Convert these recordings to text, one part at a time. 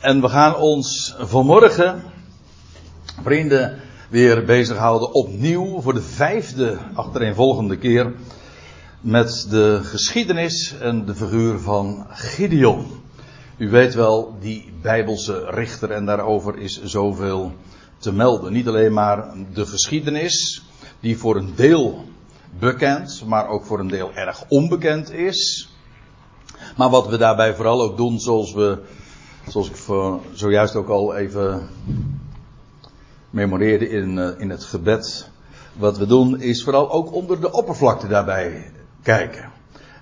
En we gaan ons vanmorgen, vrienden, weer bezighouden opnieuw voor de vijfde achtereenvolgende keer met de geschiedenis en de figuur van Gideon. U weet wel, die bijbelse richter en daarover is zoveel te melden. Niet alleen maar de geschiedenis, die voor een deel bekend, maar ook voor een deel erg onbekend is. Maar wat we daarbij vooral ook doen, zoals we, zoals ik zojuist ook al even memoreerde in, eh, in het gebed. Wat we doen is vooral ook onder de oppervlakte daarbij kijken.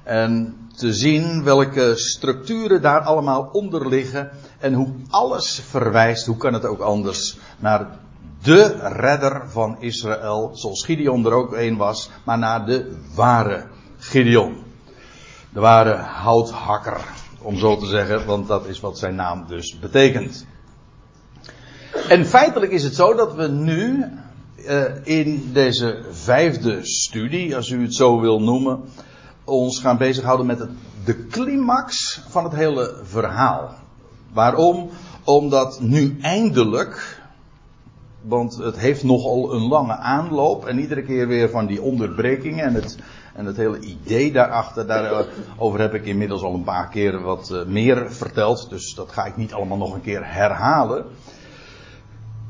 En te zien welke structuren daar allemaal onder liggen. En hoe alles verwijst, hoe kan het ook anders, naar de redder van Israël. Zoals Gideon er ook een was, maar naar de ware Gideon. De ware houthakker, om zo te zeggen, want dat is wat zijn naam dus betekent. En feitelijk is het zo dat we nu uh, in deze vijfde studie, als u het zo wil noemen, ons gaan bezighouden met de climax van het hele verhaal. Waarom? Omdat nu eindelijk, want het heeft nogal een lange aanloop en iedere keer weer van die onderbrekingen en het, en het hele idee daarachter, daarover heb ik inmiddels al een paar keer wat eh, meer verteld, dus dat ga ik niet allemaal nog een keer herhalen.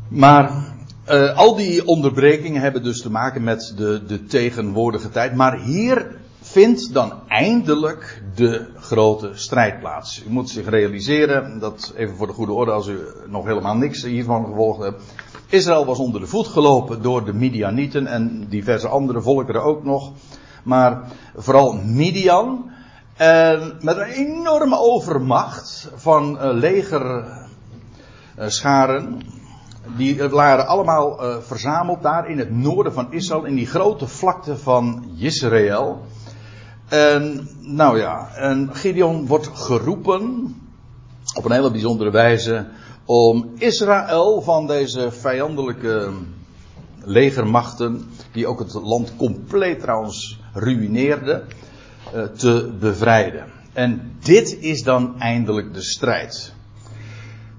Maar uh, al die onderbrekingen hebben dus te maken met de, de tegenwoordige tijd. Maar hier vindt dan eindelijk de grote strijd plaats. U moet zich realiseren, dat even voor de goede orde als u nog helemaal niks hiervan gevolgd hebt. Israël was onder de voet gelopen door de Midianieten en diverse andere volkeren ook nog. Maar vooral Midian. En met een enorme overmacht van uh, legerscharen. Die waren allemaal uh, verzameld daar in het noorden van Israël, in die grote vlakte van Israël. En, nou ja, en Gideon wordt geroepen, op een hele bijzondere wijze, om Israël van deze vijandelijke legermachten, die ook het land compleet trouwens ruïneerden, uh, te bevrijden. En dit is dan eindelijk de strijd.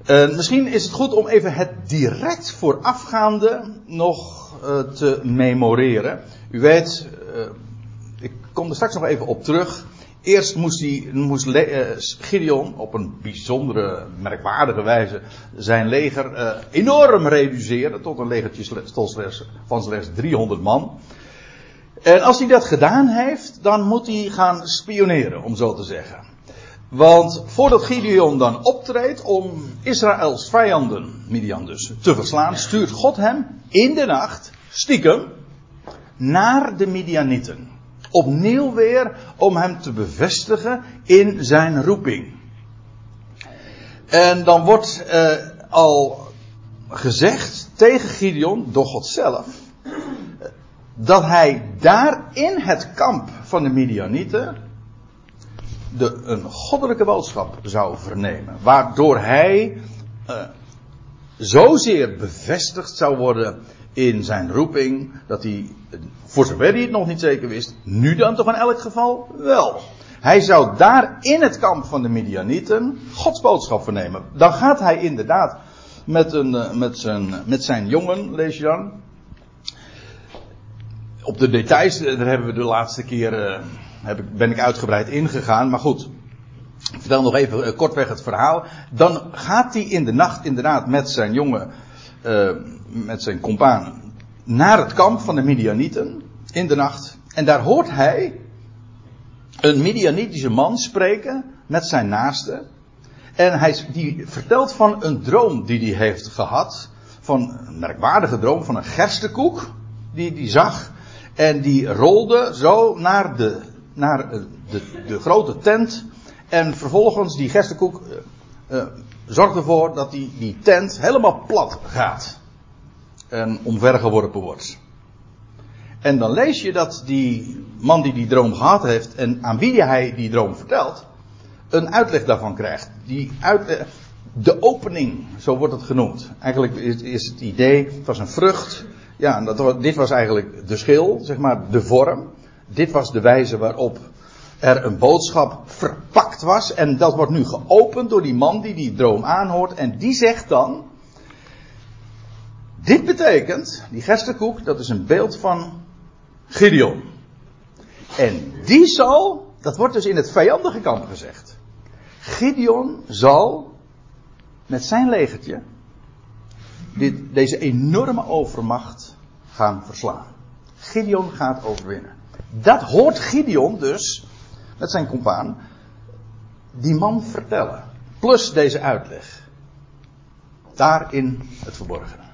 Uh, misschien is het goed om even het direct voorafgaande nog uh, te memoreren. U weet, ik kom er straks nog even op terug. Eerst moest, hij, moest Gideon op een bijzondere, merkwaardige wijze zijn leger enorm reduceren tot een legertje van slechts 300 man. En als hij dat gedaan heeft, dan moet hij gaan spioneren, om zo te zeggen. Want voordat Gideon dan optreedt om Israëls vijanden, Midian dus, te verslaan, stuurt God hem in de nacht, stiekem, naar de Midianieten. Opnieuw weer om hem te bevestigen in zijn roeping. En dan wordt uh, al gezegd tegen Gideon, door God zelf, dat hij daar in het kamp van de Midianieten de, een goddelijke boodschap zou vernemen. Waardoor hij uh, zozeer bevestigd zou worden in zijn roeping. Dat hij, voor zover hij het nog niet zeker wist, nu dan toch in elk geval wel. Hij zou daar in het kamp van de Midianieten Gods boodschap vernemen. Dan gaat hij inderdaad met, een, eh, met, zijn, met zijn jongen, lees je dan. Op de details, eh, daar hebben we de laatste keer heb ik, ben ik uitgebreid ingegaan. Maar goed, ik vertel nog even kortweg het verhaal. Dan gaat hij in de nacht inderdaad met zijn jongen, met zijn compaan, naar het kamp van de Midianieten. In de nacht. En daar hoort hij een Midianitische man spreken met zijn naaste. En hij die vertelt van een droom die hij heeft gehad. Van een merkwaardige droom van een gerstekoek die hij zag. En die rolde zo naar de naar de, de grote tent. En vervolgens die gerstenkoek uh, uh, zorgt ervoor dat die, die tent helemaal plat gaat. En omvergeworpen wordt. En dan lees je dat die man die die droom gehad heeft en aan wie hij die droom vertelt, een uitleg daarvan krijgt. Die uit, de opening, zo wordt het genoemd. Eigenlijk is, is het idee, het was een vrucht. Ja, dat, dit was eigenlijk de schil, zeg maar, de vorm. Dit was de wijze waarop er een boodschap verpakt was. En dat wordt nu geopend door die man die die droom aanhoort. En die zegt dan. Dit betekent, die gerstekoek, dat is een beeld van Gideon. En die zal, dat wordt dus in het vijandige kamp gezegd. Gideon zal met zijn legertje dit, deze enorme overmacht gaan verslaan. Gideon gaat overwinnen. Dat hoort Gideon dus, met zijn compaan, die man vertellen. Plus deze uitleg. Daarin het verborgene.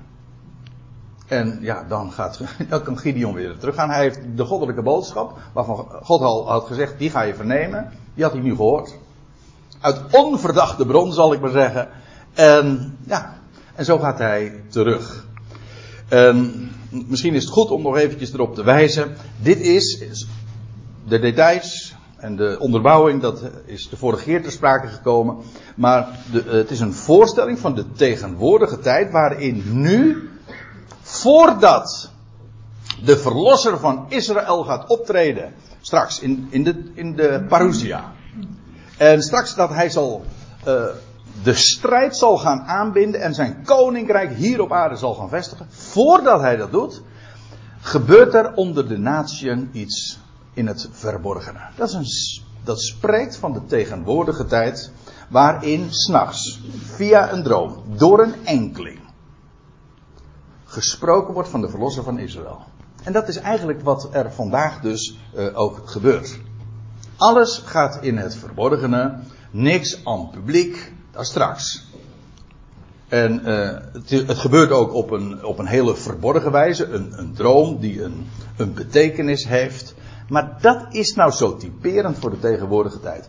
En ja, dan, gaat, dan kan Gideon weer teruggaan. Hij heeft de goddelijke boodschap, waarvan God al had gezegd, die ga je vernemen. Die had hij nu gehoord. Uit onverdachte bron, zal ik maar zeggen. En ja, en zo gaat hij terug. En misschien is het goed om nog eventjes erop te wijzen. Dit is, de details en de onderbouwing, dat is de vorige keer ter sprake gekomen. Maar de, het is een voorstelling van de tegenwoordige tijd waarin nu, voordat de verlosser van Israël gaat optreden, straks in, in, de, in de parousia. En straks dat hij zal uh, de strijd zal gaan aanbinden en zijn koninkrijk hier op aarde zal gaan vestigen. Voordat hij dat doet, gebeurt er onder de natieën iets in het verborgene. Dat, is een, dat spreekt van de tegenwoordige tijd, waarin s'nachts, via een droom, door een enkeling, gesproken wordt van de verlosser van Israël. En dat is eigenlijk wat er vandaag dus uh, ook gebeurt. Alles gaat in het verborgene, niks aan publiek, dat straks. En uh, het, het, gebeurt ook op een, op een hele verborgen wijze. Een, een droom die een, een betekenis heeft. Maar dat is nou zo typerend voor de tegenwoordige tijd.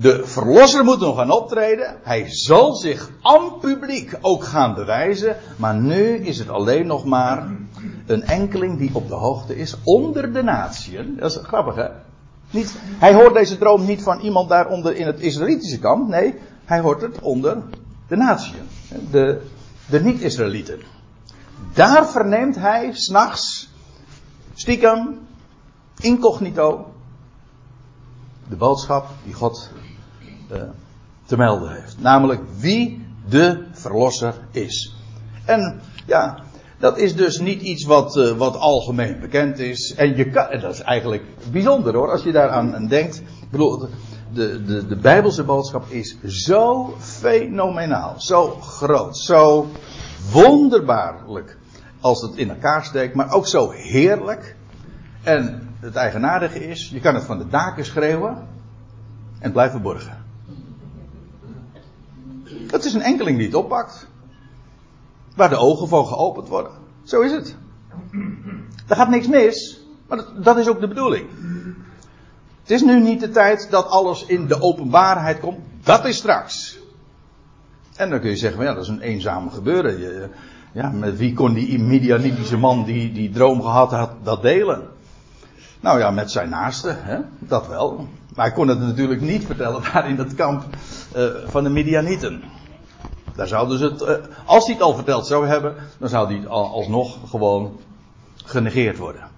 De verlosser moet nog gaan optreden. Hij zal zich aan publiek ook gaan bewijzen. Maar nu is het alleen nog maar een enkeling die op de hoogte is onder de natieën. Dat is grappig hè. Niet, hij hoort deze droom niet van iemand daaronder in het Israëlitische kamp. Nee, hij hoort het onder de natieën. De, de niet-Israëlieten. Daar verneemt hij s'nachts, stiekem, incognito, de boodschap die God te melden heeft. Namelijk wie de verlosser is. En ja, dat is dus niet iets wat, uh, wat algemeen bekend is. En je kan, en dat is eigenlijk bijzonder hoor, als je daaraan denkt. Ik bedoel, de, de, de Bijbelse boodschap is zo fenomenaal, zo groot, zo wonderbaarlijk als het in elkaar steekt, maar ook zo heerlijk. En het eigenaardige is, je kan het van de daken schreeuwen en het blijft Het is een enkeling die het oppakt. Waar de ogen van geopend worden. Zo is het. Er gaat niks mis, maar dat, dat is ook de bedoeling. Het is nu niet de tijd dat alles in de openbaarheid komt. Dat is straks. En dan kun je zeggen, ja, dat is een eenzame gebeuren. Je, ja, met wie kon die Midianitische man die die droom gehad had, dat delen? Nou ja, met zijn naaste, hè? dat wel. Maar hij kon het natuurlijk niet vertellen daar in het kamp uh, van de Midianieten. Daar zouden ze het, uh, als hij het al verteld zou hebben, dan zou hij alsnog gewoon genegeerd worden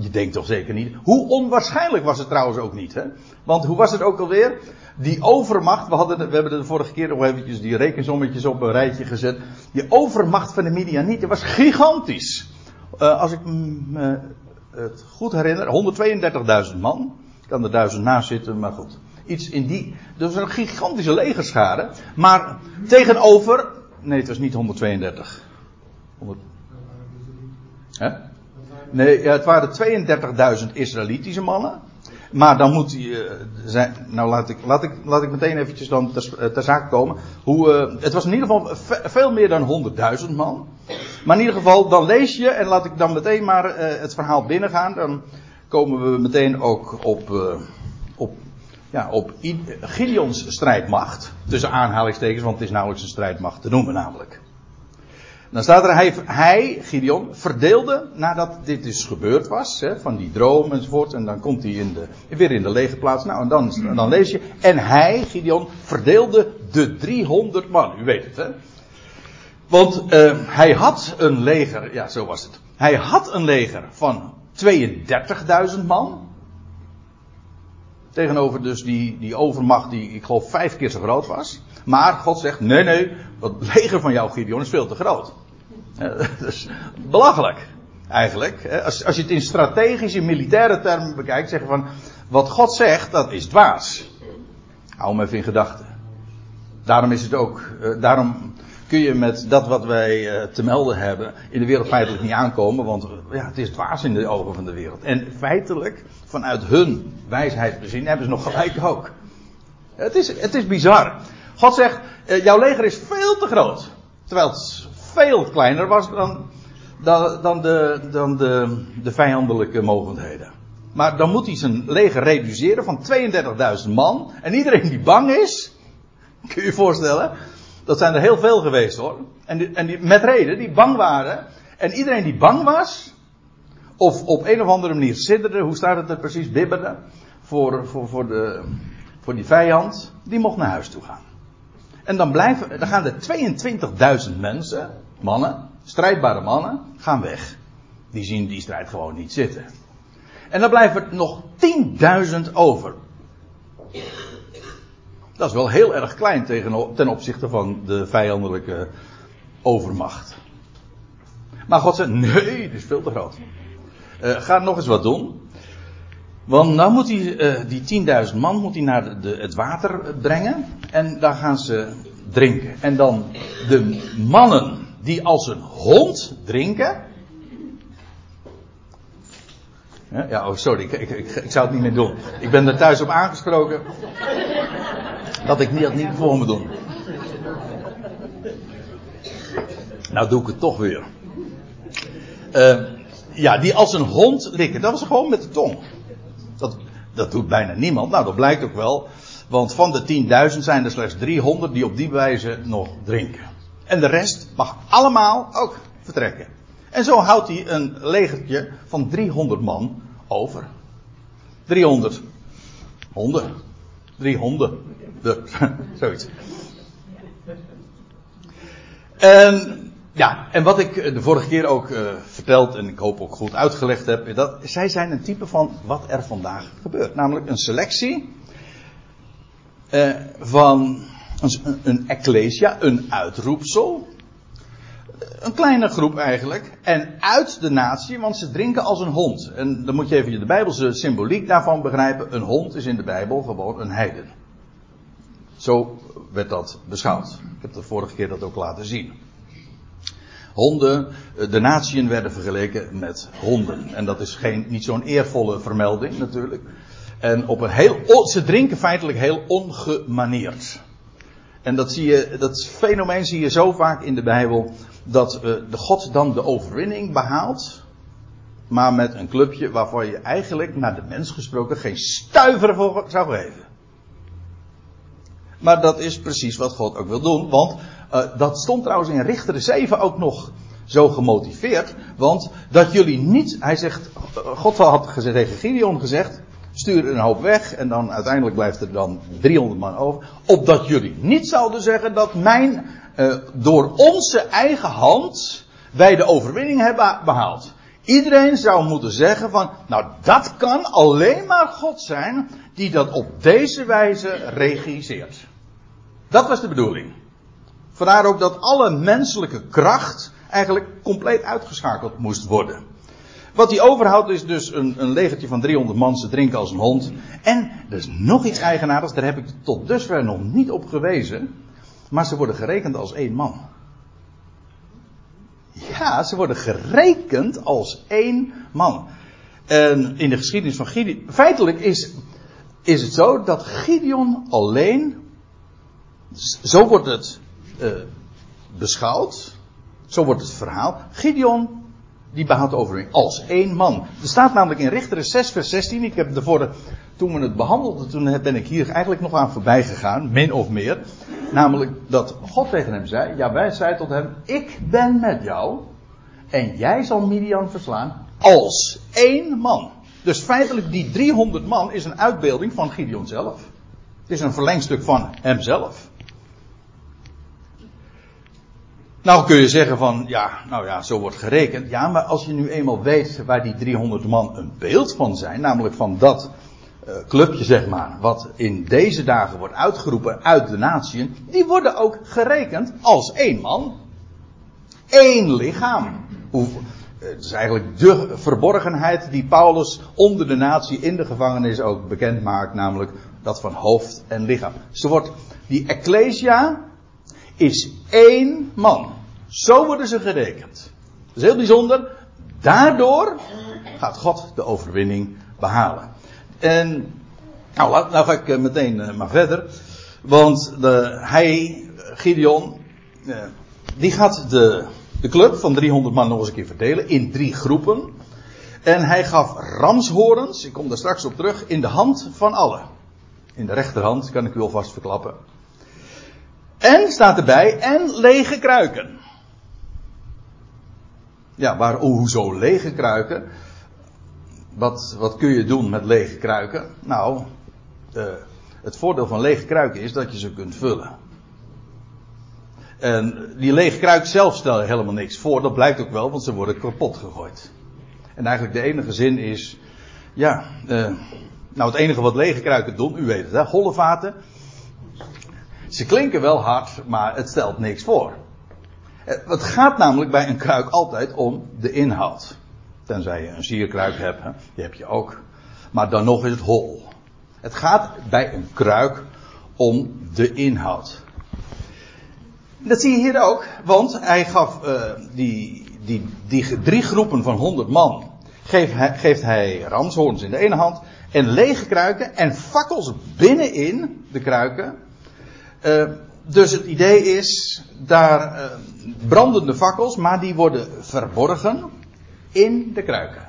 je denkt toch zeker niet. Hoe onwaarschijnlijk was het trouwens ook niet, hè? Want hoe was het ook alweer? Die overmacht, we, hadden, we hebben de vorige keer nog eventjes die rekensommetjes op een rijtje gezet. Die overmacht van de Midianieten was gigantisch. Uh, als ik me het goed herinner, 132.000 man. Ik kan er duizend naast zitten, maar goed. Iets in die. Dat was een gigantische legerschade. Maar tegenover. Nee, het was niet 132. 100. Hè? Nee, het waren 32.000 Israëlitische mannen. Maar dan moet. Uh, zijn, nou, laat ik, laat, ik, laat ik meteen eventjes dan ter, eh, zake komen. Hoe, uh, het was in ieder geval veel meer dan 100.000 man. Maar in ieder geval, dan lees je, en laat ik dan meteen maar het verhaal binnengaan. Dan komen we meteen ook op, op, ja, op Gideons strijdmacht. Tussen aanhalingstekens, want het is nauwelijks een strijdmacht te noemen, namelijk. Dan staat er, hij, hij, Gideon, verdeelde, nadat dit dus gebeurd was, hè, van die droom enzovoort, en dan komt hij in de, weer in de lege plaats. Nou, en dan, dan lees je, en hij, Gideon, verdeelde de 300 man. U weet het, hè? Want uh, hij had een leger, ja, zo was het. Hij had een leger van 32.000 man. Tegenover dus die, die overmacht die ik geloof vijf keer zo groot was. Maar God zegt, nee nee, dat leger van jou Gideon is veel te groot. is belachelijk. Eigenlijk. Als, als je het in strategische, militaire termen bekijkt, zeggen van, wat God zegt, dat is dwaas. Hou hem even in gedachten. Daarom is het ook, uh, daarom kun je met dat wat wij uh, te melden hebben in de wereld feitelijk niet aankomen, want uh, ja, het is dwaas in de ogen van de wereld. En feitelijk, vanuit hun wijsheid bezien, hebben ze nog gelijk ook. Het is, het is bizar. God zegt, jouw leger is veel te groot. Terwijl het veel kleiner was dan, dan, dan, de, dan de, de vijandelijke mogendheden. Maar dan moet hij zijn leger reduceren van 32.000 man. En iedereen die bang is, kun je je voorstellen, dat zijn er heel veel geweest hoor. En, en die, met reden, die bang waren. En iedereen die bang was, of op een of andere manier sidderde, hoe staat het er precies, bibberde, voor, voor, voor, de, voor die vijand, die mocht naar huis toe gaan. En dan, blijven, dan gaan er 22.000 mensen, mannen, strijdbare mannen, gaan weg. Die zien die strijd gewoon niet zitten. En dan blijven er nog 10.000 over. Dat is wel heel erg klein ten opzichte van de vijandelijke overmacht. Maar God zegt, nee, dit is veel te groot. Uh, ga nog eens wat doen. Want nou moet hij, uh, die 10.000 man moet hij naar het water brengen. En daar gaan ze drinken. En dan de mannen die als een hond drinken. Ja, oh sorry, ik, ik, ik, ik, zou het niet meer doen. Ik ben er thuis op aangesproken. Dat ik dat niet voor me doen. Nou doe ik het toch weer. Uh, ja, die als een hond likken. Dat was gewoon met de tong. Dat, dat doet bijna niemand. Nou, dat blijkt ook wel. Want van de 10.000 zijn er slechts 300 die op die wijze nog drinken. En de rest mag allemaal ook vertrekken. En zo houdt hij een legertje van 300 man over. 300 honden. Drie honden. De, zoiets. En, ja, en wat ik de vorige keer ook uh, verteld en ik hoop ook goed uitgelegd heb, dat zij zijn een type van wat er vandaag gebeurt. Namelijk een selectie uh, van een, een ecclesia, een uitroepsel. Een kleine groep eigenlijk. En uit de natie, want ze drinken als een hond. En dan moet je even de Bijbelse symboliek daarvan begrijpen. Een hond is in de Bijbel gewoon een heiden. Zo werd dat beschouwd. Ik heb de vorige keer dat ook laten zien. Honden, de natieën werden vergeleken met honden. En dat is geen, niet zo'n eervolle vermelding natuurlijk. En op een heel, ze drinken feitelijk heel ongemaneerd. En dat zie je, dat fenomeen zie je zo vaak in de Bijbel, dat uh, de God dan de overwinning behaalt, maar met een clubje waarvan je eigenlijk, naar de mens gesproken, geen stuiver voor zou geven. Maar dat is precies wat God ook wil doen, want uh, dat stond trouwens in Richter 7 ook nog zo gemotiveerd, want dat jullie niet, hij zegt, God had gezegd, tegen Gideon gezegd, stuur een hoop weg en dan uiteindelijk blijft er dan 300 man over. Opdat jullie niet zouden zeggen dat mijn, uh, door onze eigen hand wij de overwinning hebben behaald. Iedereen zou moeten zeggen van, nou dat kan alleen maar God zijn die dat op deze wijze regisseert. Dat was de bedoeling. Vandaar ook dat alle menselijke kracht eigenlijk compleet uitgeschakeld moest worden. Wat hij overhoudt is dus een, een legertje van 300 man, ze drinken als een hond. En er is nog iets eigenaardigs, daar heb ik tot dusver nog niet op gewezen. Maar ze worden gerekend als één man. Ja, ze worden gerekend als één man. En in de geschiedenis van Gideon. Feitelijk is, is het zo dat Gideon alleen. Zo wordt het uh, beschouwd. Zo wordt het verhaal. Gideon die de overwinning als één man. Er staat namelijk in Richteren 6 vers 16. Ik heb ervoor, toen we het behandelden, toen ben ik hier eigenlijk nog aan voorbij gegaan, min of meer. Namelijk dat God tegen hem zei, ja wij zei tot hem, ik ben met jou en jij zal Midian verslaan als één man. Dus feitelijk die 300 man is een uitbeelding van Gideon zelf. Het is een verlengstuk van hemzelf. Nou kun je zeggen van, ja, nou ja, zo wordt gerekend. Ja, maar als je nu eenmaal weet waar die 300 man een beeld van zijn, namelijk van dat clubje, zeg maar, wat in deze dagen wordt uitgeroepen uit de natieën, die worden ook gerekend als één man. één lichaam. Het is eigenlijk de verborgenheid die Paulus onder de natie in de gevangenis ook bekend maakt, namelijk dat van hoofd en lichaam. Ze wordt, die ecclesia is één man. Zo worden ze gerekend. Dat is heel bijzonder. Daardoor gaat God de overwinning behalen. En nou, nou ga ik eh, meteen eh, maar verder. Want de, hij, Gideon, eh, die gaat de, de club van 300 man nog eens een keer verdelen in drie groepen. En hij gaf ramshorens, ik kom daar straks op terug, in de hand van allen. In de rechterhand, kan ik u alvast verklappen. En staat erbij, en lege kruiken. Ja, waar, hoezo lege kruiken? Wat, wat kun je doen met lege kruiken? Nou, uh, het voordeel van lege kruiken is dat je ze kunt vullen. En die lege kruik zelf stelt helemaal niks voor. Dat blijkt ook wel, want ze worden kapot gegooid. En eigenlijk de enige zin is, ja, uh, nou het enige wat lege kruiken doen, u weet het hè, holle vaten. Ze klinken wel hard, maar het stelt niks voor. Het gaat namelijk bij een kruik altijd om de inhoud. Tenzij je een sierkruik hebt, die heb je ook. Maar dan nog is het hol. Het gaat bij een kruik om de inhoud. Dat zie je hier ook, want hij gaf uh, die, die, die drie groepen van 100 man. Geeft hij, geeft hij in de ene hand en lege kruiken en fakkels binnenin de kruiken. Uh, dus het idee is daar uh, brandende fakkels, maar die worden verborgen in de kruiken.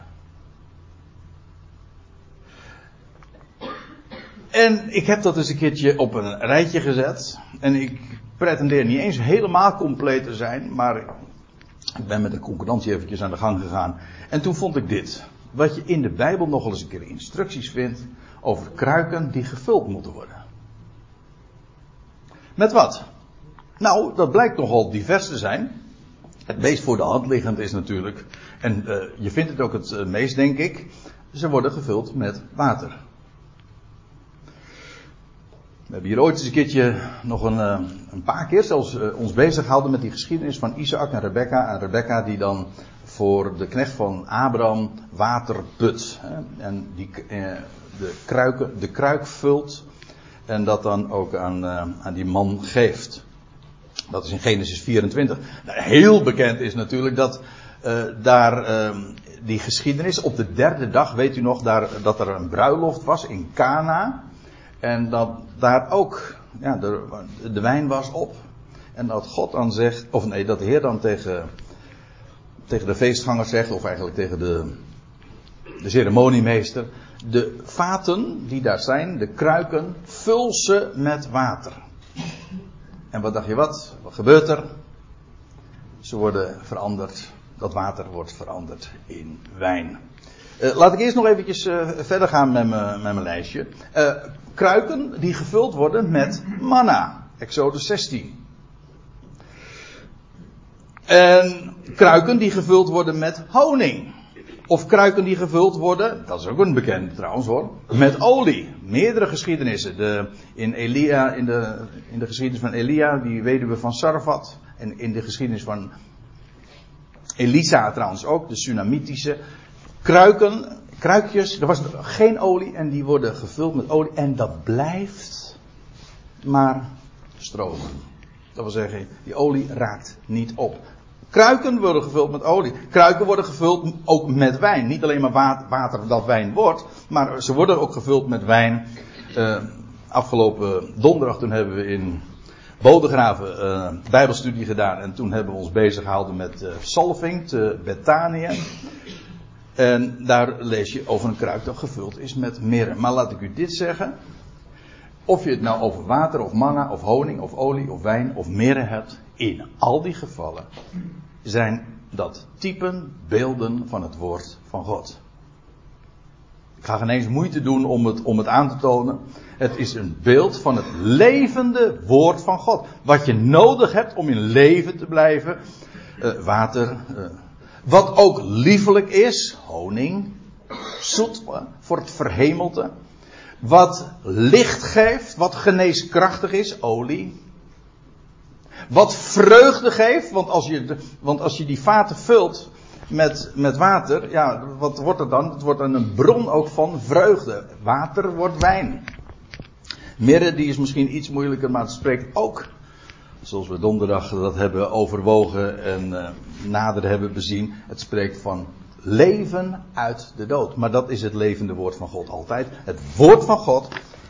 En ik heb dat eens een keertje op een rijtje gezet. En ik pretendeer niet eens helemaal compleet te zijn, maar ik ben met een concurrentie eventjes aan de gang gegaan. En toen vond ik dit. Wat je in de Bijbel nogal eens een keer instructies vindt over kruiken die gevuld moeten worden. Met wat? Nou, dat blijkt nogal divers te zijn. Het meest voor de hand liggend is natuurlijk, en uh, je vindt het ook het uh, meest denk ik, ze worden gevuld met water. We hebben hier ooit eens een keertje nog een, uh, een paar keer zelfs ons bezig gehouden met die geschiedenis van Isaac en Rebecca. En Rebecca die dan voor de knecht van Abraham water put. Hè, en die de, kruiken, de kruik vult en dat dan ook aan, aan die man geeft. Dat is in Genesis 24. Nou, heel bekend is natuurlijk dat uh, daar uh, die geschiedenis op de derde dag, weet u nog, daar, dat er een bruiloft was in Cana. En dat daar ook ja, de, de wijn was op. En dat God dan zegt, of nee, dat de Heer dan tegen, tegen de feestgangers zegt, of eigenlijk tegen de, de ceremoniemeester. De vaten die daar zijn, de kruiken, vul ze met water. En wat dacht je wat? Wat gebeurt er? Ze worden veranderd. Dat water wordt veranderd in wijn. Uh, laat ik eerst nog eventjes uh, verder gaan met mijn lijstje. Uh, kruiken die gevuld worden met manna. Exodus 16. En kruiken die gevuld worden met honing. Of kruiken die gevuld worden, dat is ook een bekend trouwens hoor, met olie. Meerdere geschiedenissen. De, in, Elia, in, de, in de geschiedenis van Elia, die weduwe van Sarfat. En in de geschiedenis van Elisa trouwens ook, de Tsunamitische. Kruiken, kruikjes, er was geen olie en die worden gevuld met olie. En dat blijft maar stromen. Dat wil zeggen, die olie raakt niet op. Kruiken worden gevuld met olie. Kruiken worden gevuld ook met wijn. Niet alleen maar water dat wijn wordt, maar ze worden ook gevuld met wijn. Uh, afgelopen donderdag toen hebben we in Bodegraven uh, bijbelstudie gedaan. En toen hebben we ons bezig gehouden met uh, salving te Betanië. En daar lees je over een kruik dat gevuld is met mirre. Maar laat ik u dit zeggen. Of je het nou over water of manna of honing of olie of wijn of mirre hebt. In al die gevallen zijn dat typen, beelden van het woord van God. Ik ga geen eens moeite doen om het, om het aan te tonen. Het is een beeld van het levende woord van God. Wat je nodig hebt om in leven te blijven. Uh, water. Uh, wat ook liefelijk is. Honing. Zoet voor het verhemelte. Wat licht geeft, wat geneeskrachtig is, olie. Wat vreugde geeft, want als je, want als je die vaten vult met, met water, ja, wat wordt er dan? Het wordt dan een bron ook van vreugde. Water wordt wijn. Mirre, die is misschien iets moeilijker, maar het spreekt ook, zoals we donderdag dat hebben overwogen en uh, nader hebben bezien, het spreekt van leven uit de dood. Maar dat is het levende woord van God altijd. Het woord van God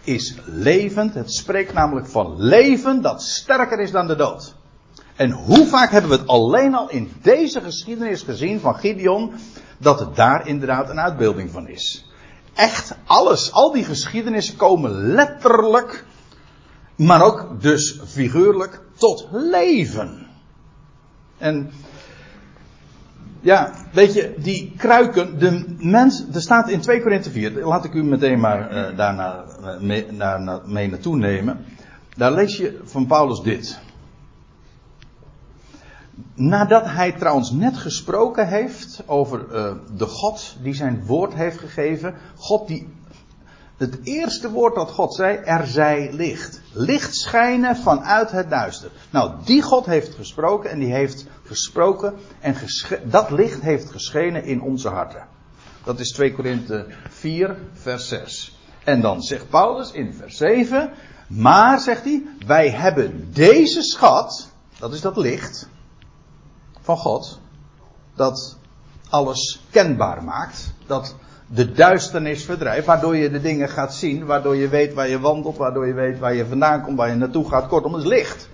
is levend. Het spreekt namelijk van leven dat sterker is dan de dood. En hoe vaak hebben we het alleen al in deze geschiedenis gezien van Gideon, dat het daar inderdaad een uitbeelding van is. Echt alles, al die geschiedenissen komen letterlijk, maar ook dus figuurlijk tot leven. En ja, weet je, die kruiken, de mens, er staat in 2 Korinthe 4, laat ik u meteen maar uh, daarna mee, naar, mee naartoe nemen. Daar lees je van Paulus dit. Nadat hij trouwens net gesproken heeft over uh, de God die zijn woord heeft gegeven. God die. Het eerste woord dat God zei, er zij licht. Licht schijnen vanuit het duister. Nou, die God heeft gesproken en die heeft gesproken en dat licht heeft geschenen in onze harten. Dat is 2 Korinthe 4, vers 6. En dan zegt Paulus in vers 7, maar zegt hij, wij hebben deze schat, dat is dat licht, van God. Dat alles kenbaar maakt. Dat de duisternis verdrijft. Waardoor je de dingen gaat zien. Waardoor je weet waar je wandelt. Waardoor je weet waar je vandaan komt. Waar je naartoe gaat. Kortom, het is licht.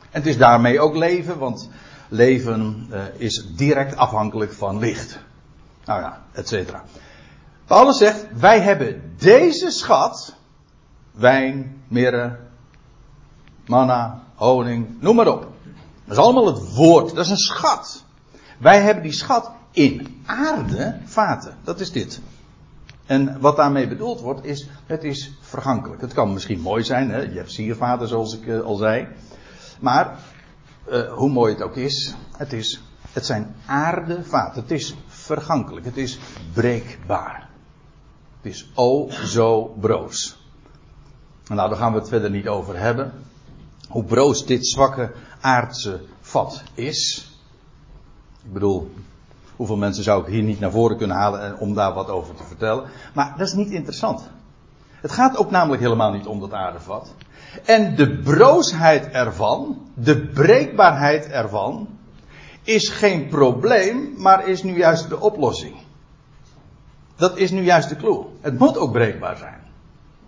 En het is daarmee ook leven. Want leven uh, is direct afhankelijk van licht. Nou ja, et cetera. Paulus zegt, wij hebben deze schat. Wijn, mirre, manna, honing, noem maar op. Dat is allemaal het woord. Dat is een schat. Wij hebben die schat in aarde vaten. Dat is dit. En wat daarmee bedoeld wordt is, het is vergankelijk. Het kan misschien mooi zijn, hè? je hebt siervaten zoals ik uh, al zei. Maar, uh, hoe mooi het ook is, het, is, het zijn aardevaten. Het is vergankelijk. Het is breekbaar. Het is o zo broos. Nou, daar gaan we het verder niet over hebben. Hoe broos dit zwakke aardse vat is. Ik bedoel, hoeveel mensen zou ik hier niet naar voren kunnen halen om daar wat over te vertellen. Maar dat is niet interessant. Het gaat ook namelijk helemaal niet om dat aardevat. En de broosheid ervan, de breekbaarheid ervan, is geen probleem, maar is nu juist de oplossing. Dat is nu juist de clue. Het moet ook breekbaar zijn.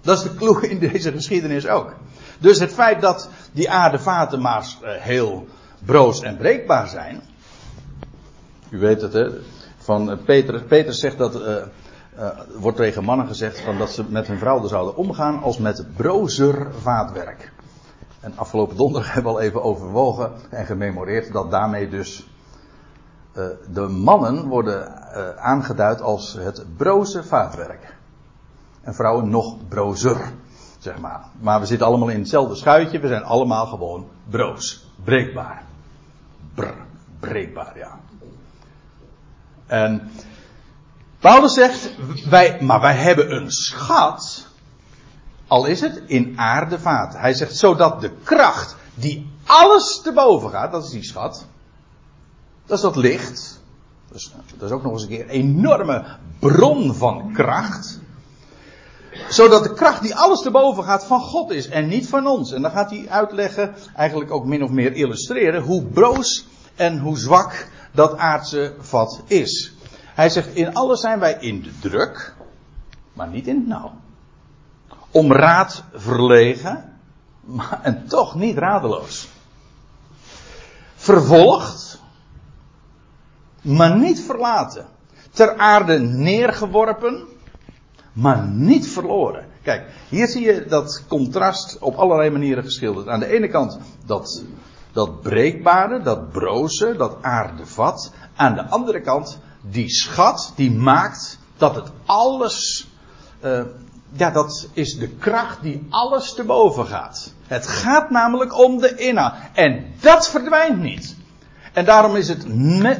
Dat is de clue in deze geschiedenis ook. Dus het feit dat die aardevaten maar eh, heel broos en breekbaar zijn. U weet het, hè? Van eh, Peter, Peter zegt dat. Uh, wordt tegen mannen gezegd van dat ze met hun vrouw zouden omgaan als met brozer vaatwerk. En afgelopen donderdag hebben we al even overwogen en gememoreerd dat daarmee dus de mannen worden aangeduid als het broze vaatwerk. En vrouwen nog brozer zeg maar. Maar we zitten allemaal in hetzelfde schuitje. We zijn allemaal gewoon broos. Breekbaar. Brr, breekbaar, ja. En Paulus zegt, wij, maar wij hebben een schat. Al is het in aardevaten. Hij zegt, zodat de kracht die alles te boven gaat, dat is die schat. Dat is dat licht. Dus, dat is ook nog eens een keer een enorme bron van kracht zodat de kracht die alles te boven gaat van God is en niet van ons. En dan gaat hij uitleggen, eigenlijk ook min of meer illustreren, hoe broos en hoe zwak dat aardse vat is. Hij zegt, in alles zijn wij in de druk, maar niet in het nauw. Om raad verlegen, maar, en toch niet radeloos. Vervolgd, maar niet verlaten. Ter aarde neergeworpen, maar niet verloren. Kijk, hier zie je dat contrast op allerlei manieren geschilderd. Aan de ene kant dat, dat breekbare, dat broze, dat aardevat. Aan de andere kant die schat die maakt dat het alles. Uh, ja, dat is de kracht die alles te boven gaat. Het gaat namelijk om de inhoud. En dat verdwijnt niet. En daarom is het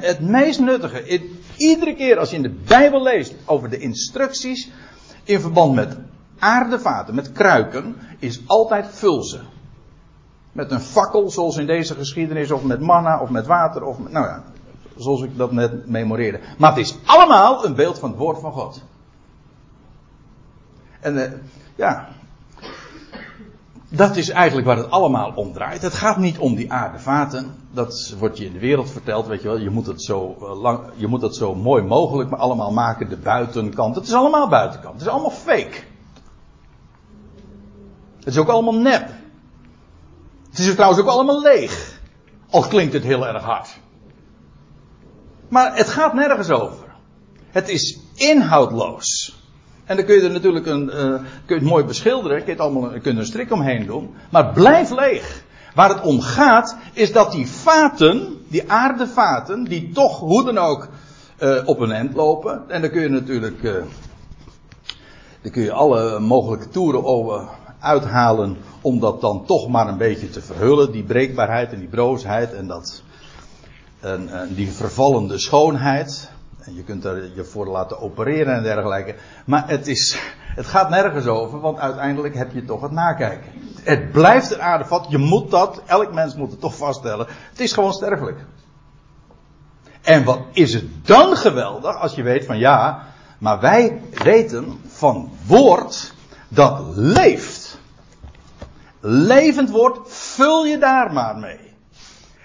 het meest nuttige. Iedere keer als je in de Bijbel leest over de instructies in verband met aardevaten, met kruiken, is altijd vulze. Met een fakkel, zoals in deze geschiedenis, of met manna, of met water, of met, nou ja, zoals ik dat net memoreerde. Maar het is allemaal een beeld van het woord van God. En uh, ja, dat is eigenlijk waar het allemaal om draait. Het gaat niet om die aardevaten. Dat wordt je in de wereld verteld, weet je wel. Je moet het zo, uh, lang, je moet het zo mooi mogelijk maar allemaal maken, de buitenkant. Het is allemaal buitenkant. Het is allemaal fake. Het is ook allemaal nep. Het is trouwens ook allemaal leeg. Al klinkt het heel erg hard. Maar het gaat nergens over. Het is inhoudloos. En dan kun je er natuurlijk een, uh, kun je het mooi beschilderen, kun je, het allemaal, kun je er een strik omheen doen. Maar blijf leeg. Waar het om gaat, is dat die vaten, die aardevaten, die toch hoe dan ook uh, op een end lopen. En dan kun je natuurlijk, uh, dan kun je alle mogelijke toeren over uithalen om dat dan toch maar een beetje te verhullen. Die breekbaarheid en die broosheid en dat, die vervallende schoonheid. En je kunt er je voor laten opereren en dergelijke. Maar het, is, het gaat nergens over, want uiteindelijk heb je toch het nakijken. Het blijft een aardevat. Je moet dat, elk mens moet het toch vaststellen. Het is gewoon sterfelijk. En wat is het dan geweldig als je weet van ja, maar wij weten van woord dat leeft. Levend woord, vul je daar maar mee.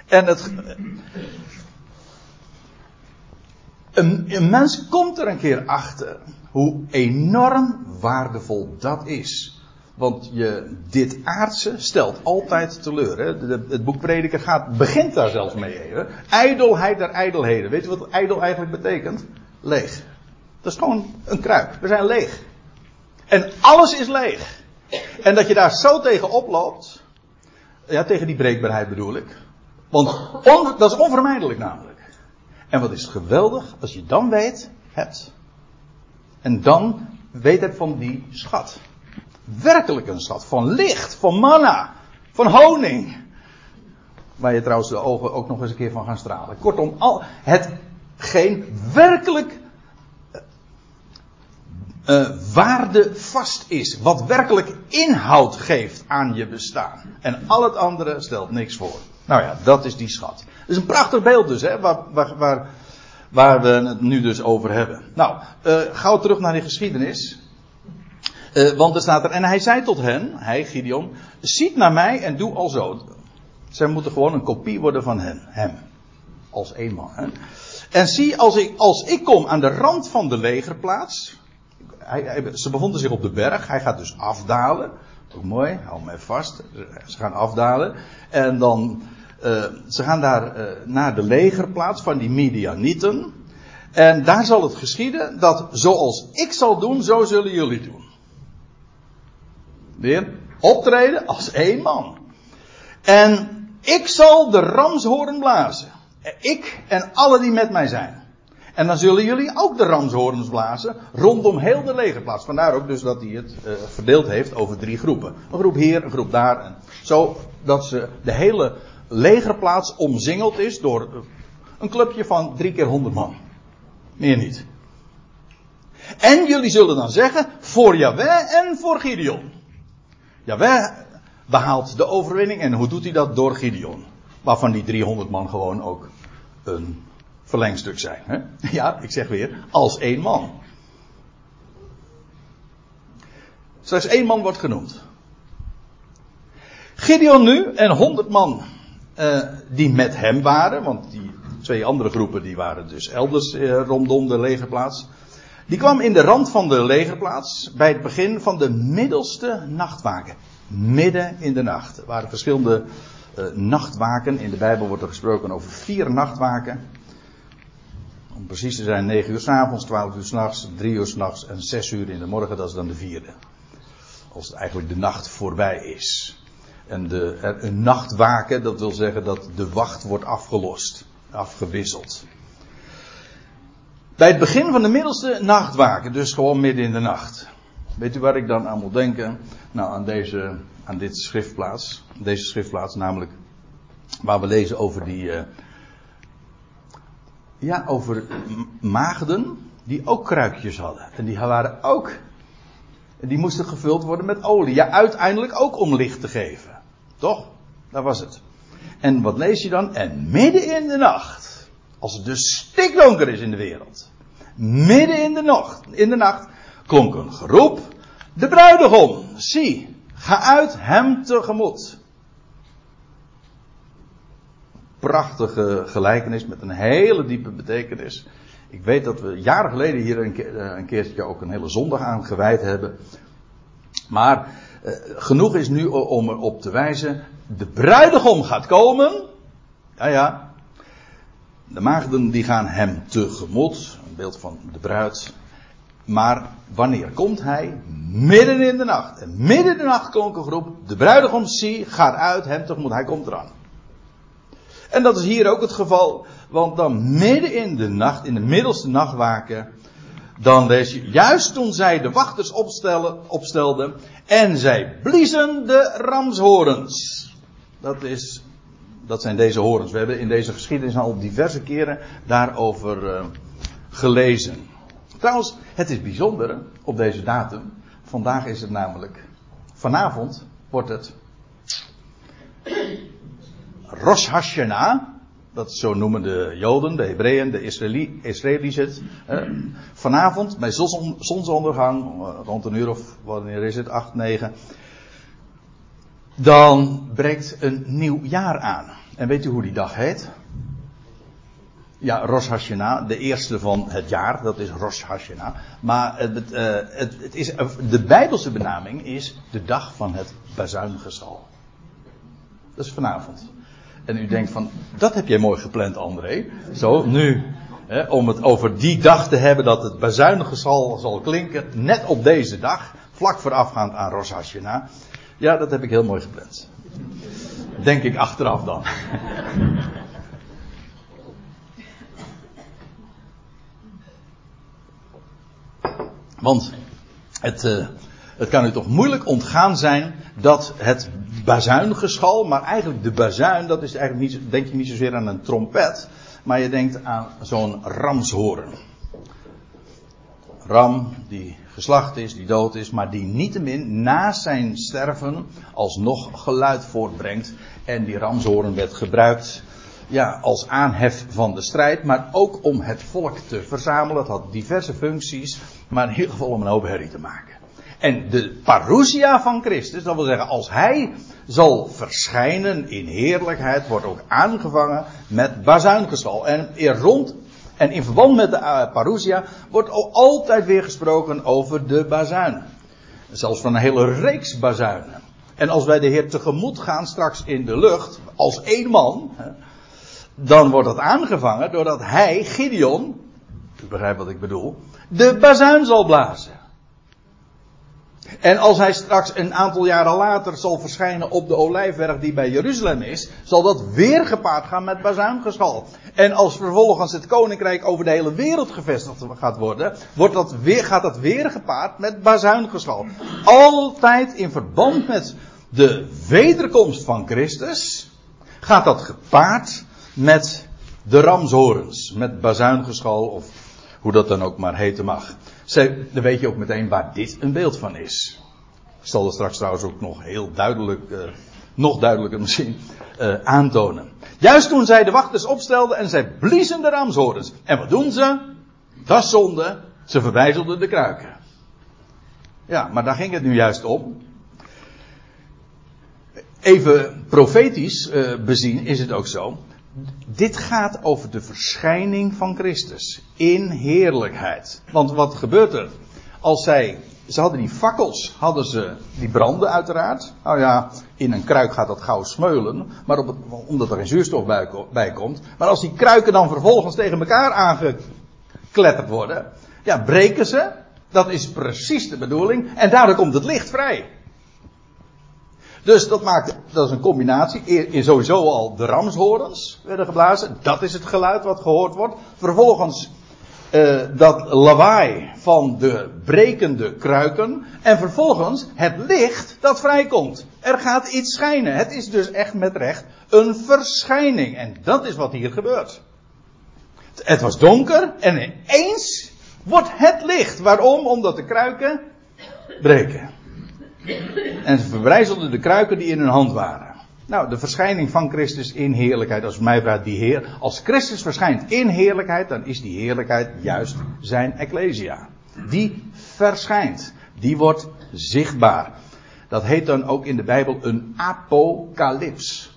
En het, een, een mens komt er een keer achter hoe enorm waardevol dat is. Want je, dit aardse stelt altijd teleur. Hè? De, het boek Prediker gaat, begint daar zelfs mee. Hè? Ijdelheid der ijdelheden. Weet je wat ijdel eigenlijk betekent? Leeg. Dat is gewoon een kruik. We zijn leeg. En alles is leeg. En dat je daar zo tegen oploopt. Ja, tegen die breekbaarheid bedoel ik. Want dat is onvermijdelijk namelijk. En wat is het geweldig als je dan weet hebt. En dan weet het van die schat. Werkelijk een schat. Van licht, van manna, van honing. Waar je trouwens de ogen ook nog eens een keer van gaan stralen. Kortom, al hetgeen werkelijk uh, waarde vast is. Wat werkelijk inhoud geeft aan je bestaan. En al het andere stelt niks voor. Nou ja, dat is die schat. Het is een prachtig beeld dus, hè, waar, waar, waar, waar we het nu dus over hebben. Nou, uh, gauw terug naar die geschiedenis. Uh, want er staat er, en hij zei tot hen, hij Gideon, ziet naar mij en doe al zo. Zij moeten gewoon een kopie worden van hen, hem. Als één man. Hè. En zie, als ik, als ik kom aan de rand van de legerplaats. Hij, ze bevonden zich op de berg, hij gaat dus afdalen. Ook mooi, hou me vast. Ze gaan afdalen. En dan uh, ze gaan daar uh, naar de legerplaats van die Midianieten. En daar zal het geschieden dat zoals ik zal doen, zo zullen jullie doen. Weer optreden als één man. En ik zal de ramshoorn blazen. Ik en alle die met mij zijn. En dan zullen jullie ook de ramshoorns blazen rondom heel de legerplaats. Vandaar ook dus dat hij het uh, verdeeld heeft over drie groepen. Een groep hier, een groep daar. En zo dat ze de hele legerplaats omzingeld is door een clubje van drie keer honderd man. Meer niet. En jullie zullen dan zeggen, voor Yahweh en voor Gideon. Yahweh behaalt de overwinning en hoe doet hij dat? Door Gideon. Waarvan die 300 man gewoon ook een verlengstuk zijn. Hè? Ja, ik zeg weer, als één man. Slechts één man wordt genoemd. Gideon nu en 100 man uh, die met hem waren, want die twee andere groepen die waren dus elders uh, rondom de legerplaats. Die kwam in de rand van de legerplaats bij het begin van de middelste nachtwaken. Midden in de nacht. Er waren verschillende uh, nachtwaken. In de Bijbel wordt er gesproken over vier nachtwaken. Om precies te zijn 9 uur s avonds, 12 uur s nachts, 3 uur s nachts en 6 uur in de morgen. Dat is dan de vierde. Als eigenlijk de nacht voorbij is. En de, een nachtwaken, dat wil zeggen dat de wacht wordt afgelost, afgewisseld. Bij het begin van de middelste nachtwaken, dus gewoon midden in de nacht. Weet u waar ik dan aan moet denken? Nou, aan deze, aan dit schriftplaats. Deze schriftplaats, namelijk waar we lezen over die, uh, ja, over maagden die ook kruikjes hadden. En die waren ook Die moesten gevuld worden met olie. Ja, uiteindelijk ook om licht te geven. Toch? Dat was het. En wat lees je dan? En midden in de nacht. Als het dus stikdonker is in de wereld. Midden in de nacht, in de nacht klonk een geroep. De bruidegom, zie, ga uit hem tegemoet. Prachtige gelijkenis met een hele diepe betekenis. Ik weet dat we jaren geleden hier een, eh, keertje ook een hele zondag aan gewijd hebben. Maar eh, genoeg is nu om erop te wijzen. De bruidegom gaat komen. Ja, ja. De maagden die gaan hem tegemoet. Een beeld van de bruid. Maar wanneer komt hij? Midden in de nacht. En midden in de nacht klonk een groep. De bruidegom zie, gaat uit hem tegemoet. Hij komt eraan. En dat is hier ook het geval. Want dan midden in de nacht, in de middelste nachtwaken. Dan lees je, juist toen zij de wachters opstellen, opstelden. En zij bliezen de ramshorens. Dat, is, dat zijn deze horens. We hebben in deze geschiedenis al diverse keren daarover uh, gelezen. Trouwens, het is bijzonder op deze datum. Vandaag is het namelijk. Vanavond wordt het. Rosh Hashanah. Dat zo noemen de Joden, de Hebreeën, de Israëli's het. vanavond bij zonsondergang, eh, rond een uur of wanneer is het, 8, 9. Dan breekt een nieuw jaar aan. En weet u hoe die dag heet? Ja, Rosh Hashanah, de eerste van het jaar, dat is Rosh Hashanah. Maar het, uh, het, is, de Bijbelse benaming is de dag van het bazuingeschal. Dat is vanavond. En u denkt van, dat heb jij mooi gepland André. Zo, nu, hè, om het over die dag te hebben dat het bazuingeschal zal klinken, net op deze dag, vlak voorafgaand aan Rosh Hashanah. Ja, dat heb ik heel mooi gepland. Denk ik achteraf dan. Want het, uh, het kan u toch moeilijk ontgaan zijn dat het bazuingeschal, maar eigenlijk de bazuin, dat is eigenlijk niet, denk je niet zozeer aan een trompet, maar je denkt aan zo'n ramshoren. Ram die geslacht is, die dood is, maar die niettemin na zijn sterven alsnog geluid voortbrengt. En die ramshoren werd gebruikt ja, als aanhef van de strijd, maar ook om het volk te verzamelen. Het had diverse functies, maar in ieder geval om een hoop herrie te maken. En de parousia van Christus, dat wil zeggen, als hij zal verschijnen in heerlijkheid, wordt ook aangevangen met bazuingeschal. En er rond en in verband met de uh, parousia wordt altijd weer gesproken over de bazuin. Zelfs van een hele reeks bazuinen. En als wij de Heer tegemoet gaan straks in de lucht, als één man, dan wordt dat aangevangen doordat hij, Gideon, u begrijpt wat ik bedoel, de bazuin zal blazen. En als hij straks een aantal jaren later zal verschijnen op de olijfberg die bij Jeruzalem is, zal dat weer gepaard gaan met bazuingeschal. En als vervolgens het koninkrijk over de hele wereld gevestigd gaat worden, wordt dat weer, gaat dat weer gepaard met bazuingeschal. Altijd in verband met de wederkomst van Christus, gaat dat gepaard met de ramshorens, met bazuingeschal of hoe dat dan ook maar heten mag. Dan weet je ook meteen waar dit een beeld van is. Ik zal dat straks trouwens ook nog heel duidelijk, uh, nog duidelijker misschien, uh, aantonen. Juist toen zij de wachters opstelden en zij bliezen de ramshorens. En wat doen ze? Dat is zonde. Ze verwijzelden de kruiken. Ja, maar daar ging het nu juist om. Even profetisch uh, bezien is het ook zo dit gaat over de verschijning van Christus in heerlijkheid. Want wat gebeurt er? Als zij, ze hadden die fakkels, hadden ze, die branden uiteraard. Nou ja, in een kruik gaat dat gauw smeulen, maar op het, omdat er geen zuurstof bij, bij komt. Maar als die kruiken dan vervolgens tegen elkaar aangekletterd worden, ja, breken ze. Dat is precies de bedoeling. En daardoor komt het licht vrij. Dus dat maakt, dat is een combinatie. In sowieso al de ramshorens werden geblazen. Dat is het geluid wat gehoord wordt. Vervolgens uh, dat lawaai van de brekende kruiken. En vervolgens het licht dat vrijkomt. Er gaat iets schijnen. Het is dus echt met recht een verschijning. En dat is wat hier gebeurt. Het was donker en ineens wordt het licht. Waarom? Omdat de kruiken breken. En ze verbrijzelden de kruiken die in hun hand waren. Nou, de verschijning van Christus in heerlijkheid, als mij vraagt die Heer, als Christus verschijnt in heerlijkheid, dan is die heerlijkheid juist zijn Ecclesia. Die verschijnt. Die wordt zichtbaar. Dat heet dan ook in de Bijbel een apocalyps.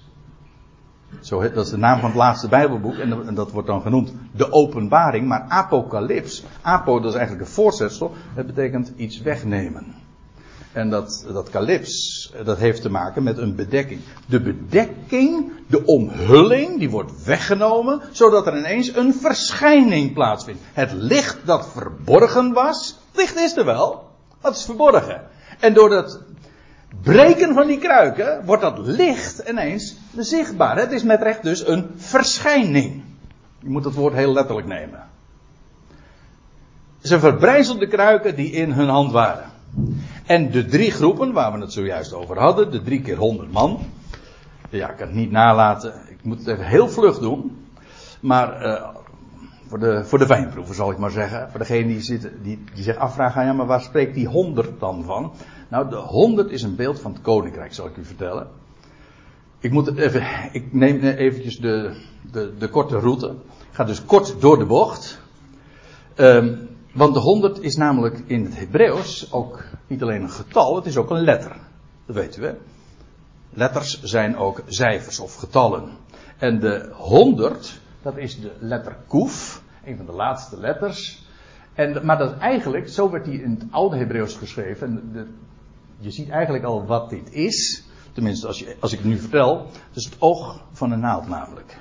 Zo, dat is de naam van het laatste Bijbelboek en dat wordt dan genoemd de openbaring, maar apocalyps, apo dat is eigenlijk een voorzetsel, het betekent iets wegnemen. En dat, dat calyps, dat heeft te maken met een bedekking. De bedekking, de omhulling, die wordt weggenomen, zodat er ineens een verschijning plaatsvindt. Het licht dat verborgen was, licht is er wel, dat is verborgen. En door dat breken van die kruiken wordt dat licht ineens zichtbaar. Het is met recht dus een verschijning. Je moet het woord heel letterlijk nemen. Ze verbrijzelden de kruiken die in hun hand waren. En de drie groepen waar we het zojuist over hadden, de drie keer honderd man. Ja, ik kan het niet nalaten. Ik moet het even heel vlug doen. Maar uh, voor, de, voor de wijnproeven zal ik maar zeggen. Voor degene die, zitten, die, die zich afvragen, ja, maar waar spreekt die honderd dan van? Nou, de honderd is een beeld van het koninkrijk, zal ik u vertellen. Ik, moet even, ik neem eventjes de, de, de korte route. Ik ga dus kort door de bocht. Um, want de 100 is namelijk in het Hebreeuws ook niet alleen een getal, het is ook een letter. Dat weten we. Letters zijn ook cijfers of getallen. En de 100, dat is de letter Kuf, een van de laatste letters. En, maar dat eigenlijk, zo werd die in het oude Hebreeuws geschreven. En de, je ziet eigenlijk al wat dit is. Tenminste, als, je, als ik het nu vertel. Het is het oog van een naald namelijk.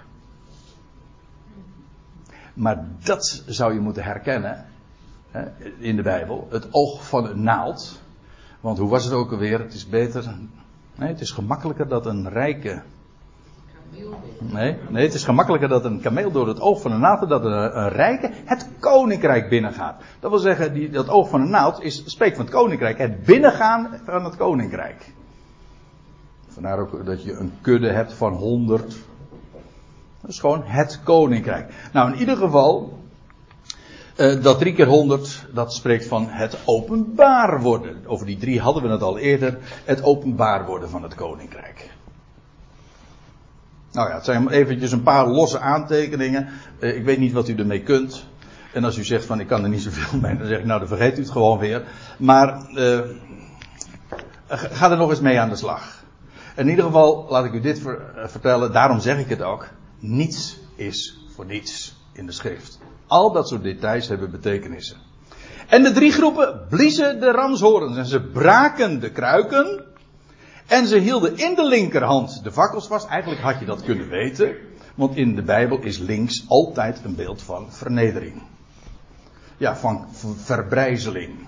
Maar dat zou je moeten herkennen in de Bijbel. Het oog van een naald. Want hoe was het ook alweer? Het is beter. Nee, het is gemakkelijker dat een rijke. Nee, nee, het is gemakkelijker dat een kameel door het oog van een naald, dat een, een rijke het koninkrijk binnengaat. Dat wil zeggen, die, dat oog van een naald is, spreekt van het koninkrijk. Het binnengaan van het koninkrijk. Vandaar ook dat je een kudde hebt van honderd. Dat is gewoon het koninkrijk. Nou, in ieder geval, uh, dat drie keer honderd, dat spreekt van het openbaar worden. Over die drie hadden we het al eerder. Het openbaar worden van het koninkrijk. Nou ja, het zijn eventjes een paar losse aantekeningen. Uh, ik weet niet wat u ermee kunt. En als u zegt van ik kan er niet zoveel mee, dan zeg ik nou dan vergeet u het gewoon weer. Maar uh, ga er nog eens mee aan de slag. In ieder geval laat ik u dit ver, vertellen, daarom zeg ik het ook. Niets is voor niets in de schrift. Al dat soort details hebben betekenissen. En de drie groepen bliezen de ramshorens en ze braken de kruiken. En ze hielden in de linkerhand de vakkels vast. Eigenlijk had je dat kunnen weten. Want in de Bijbel is links altijd een beeld van vernedering. Ja, van verbrijzeling.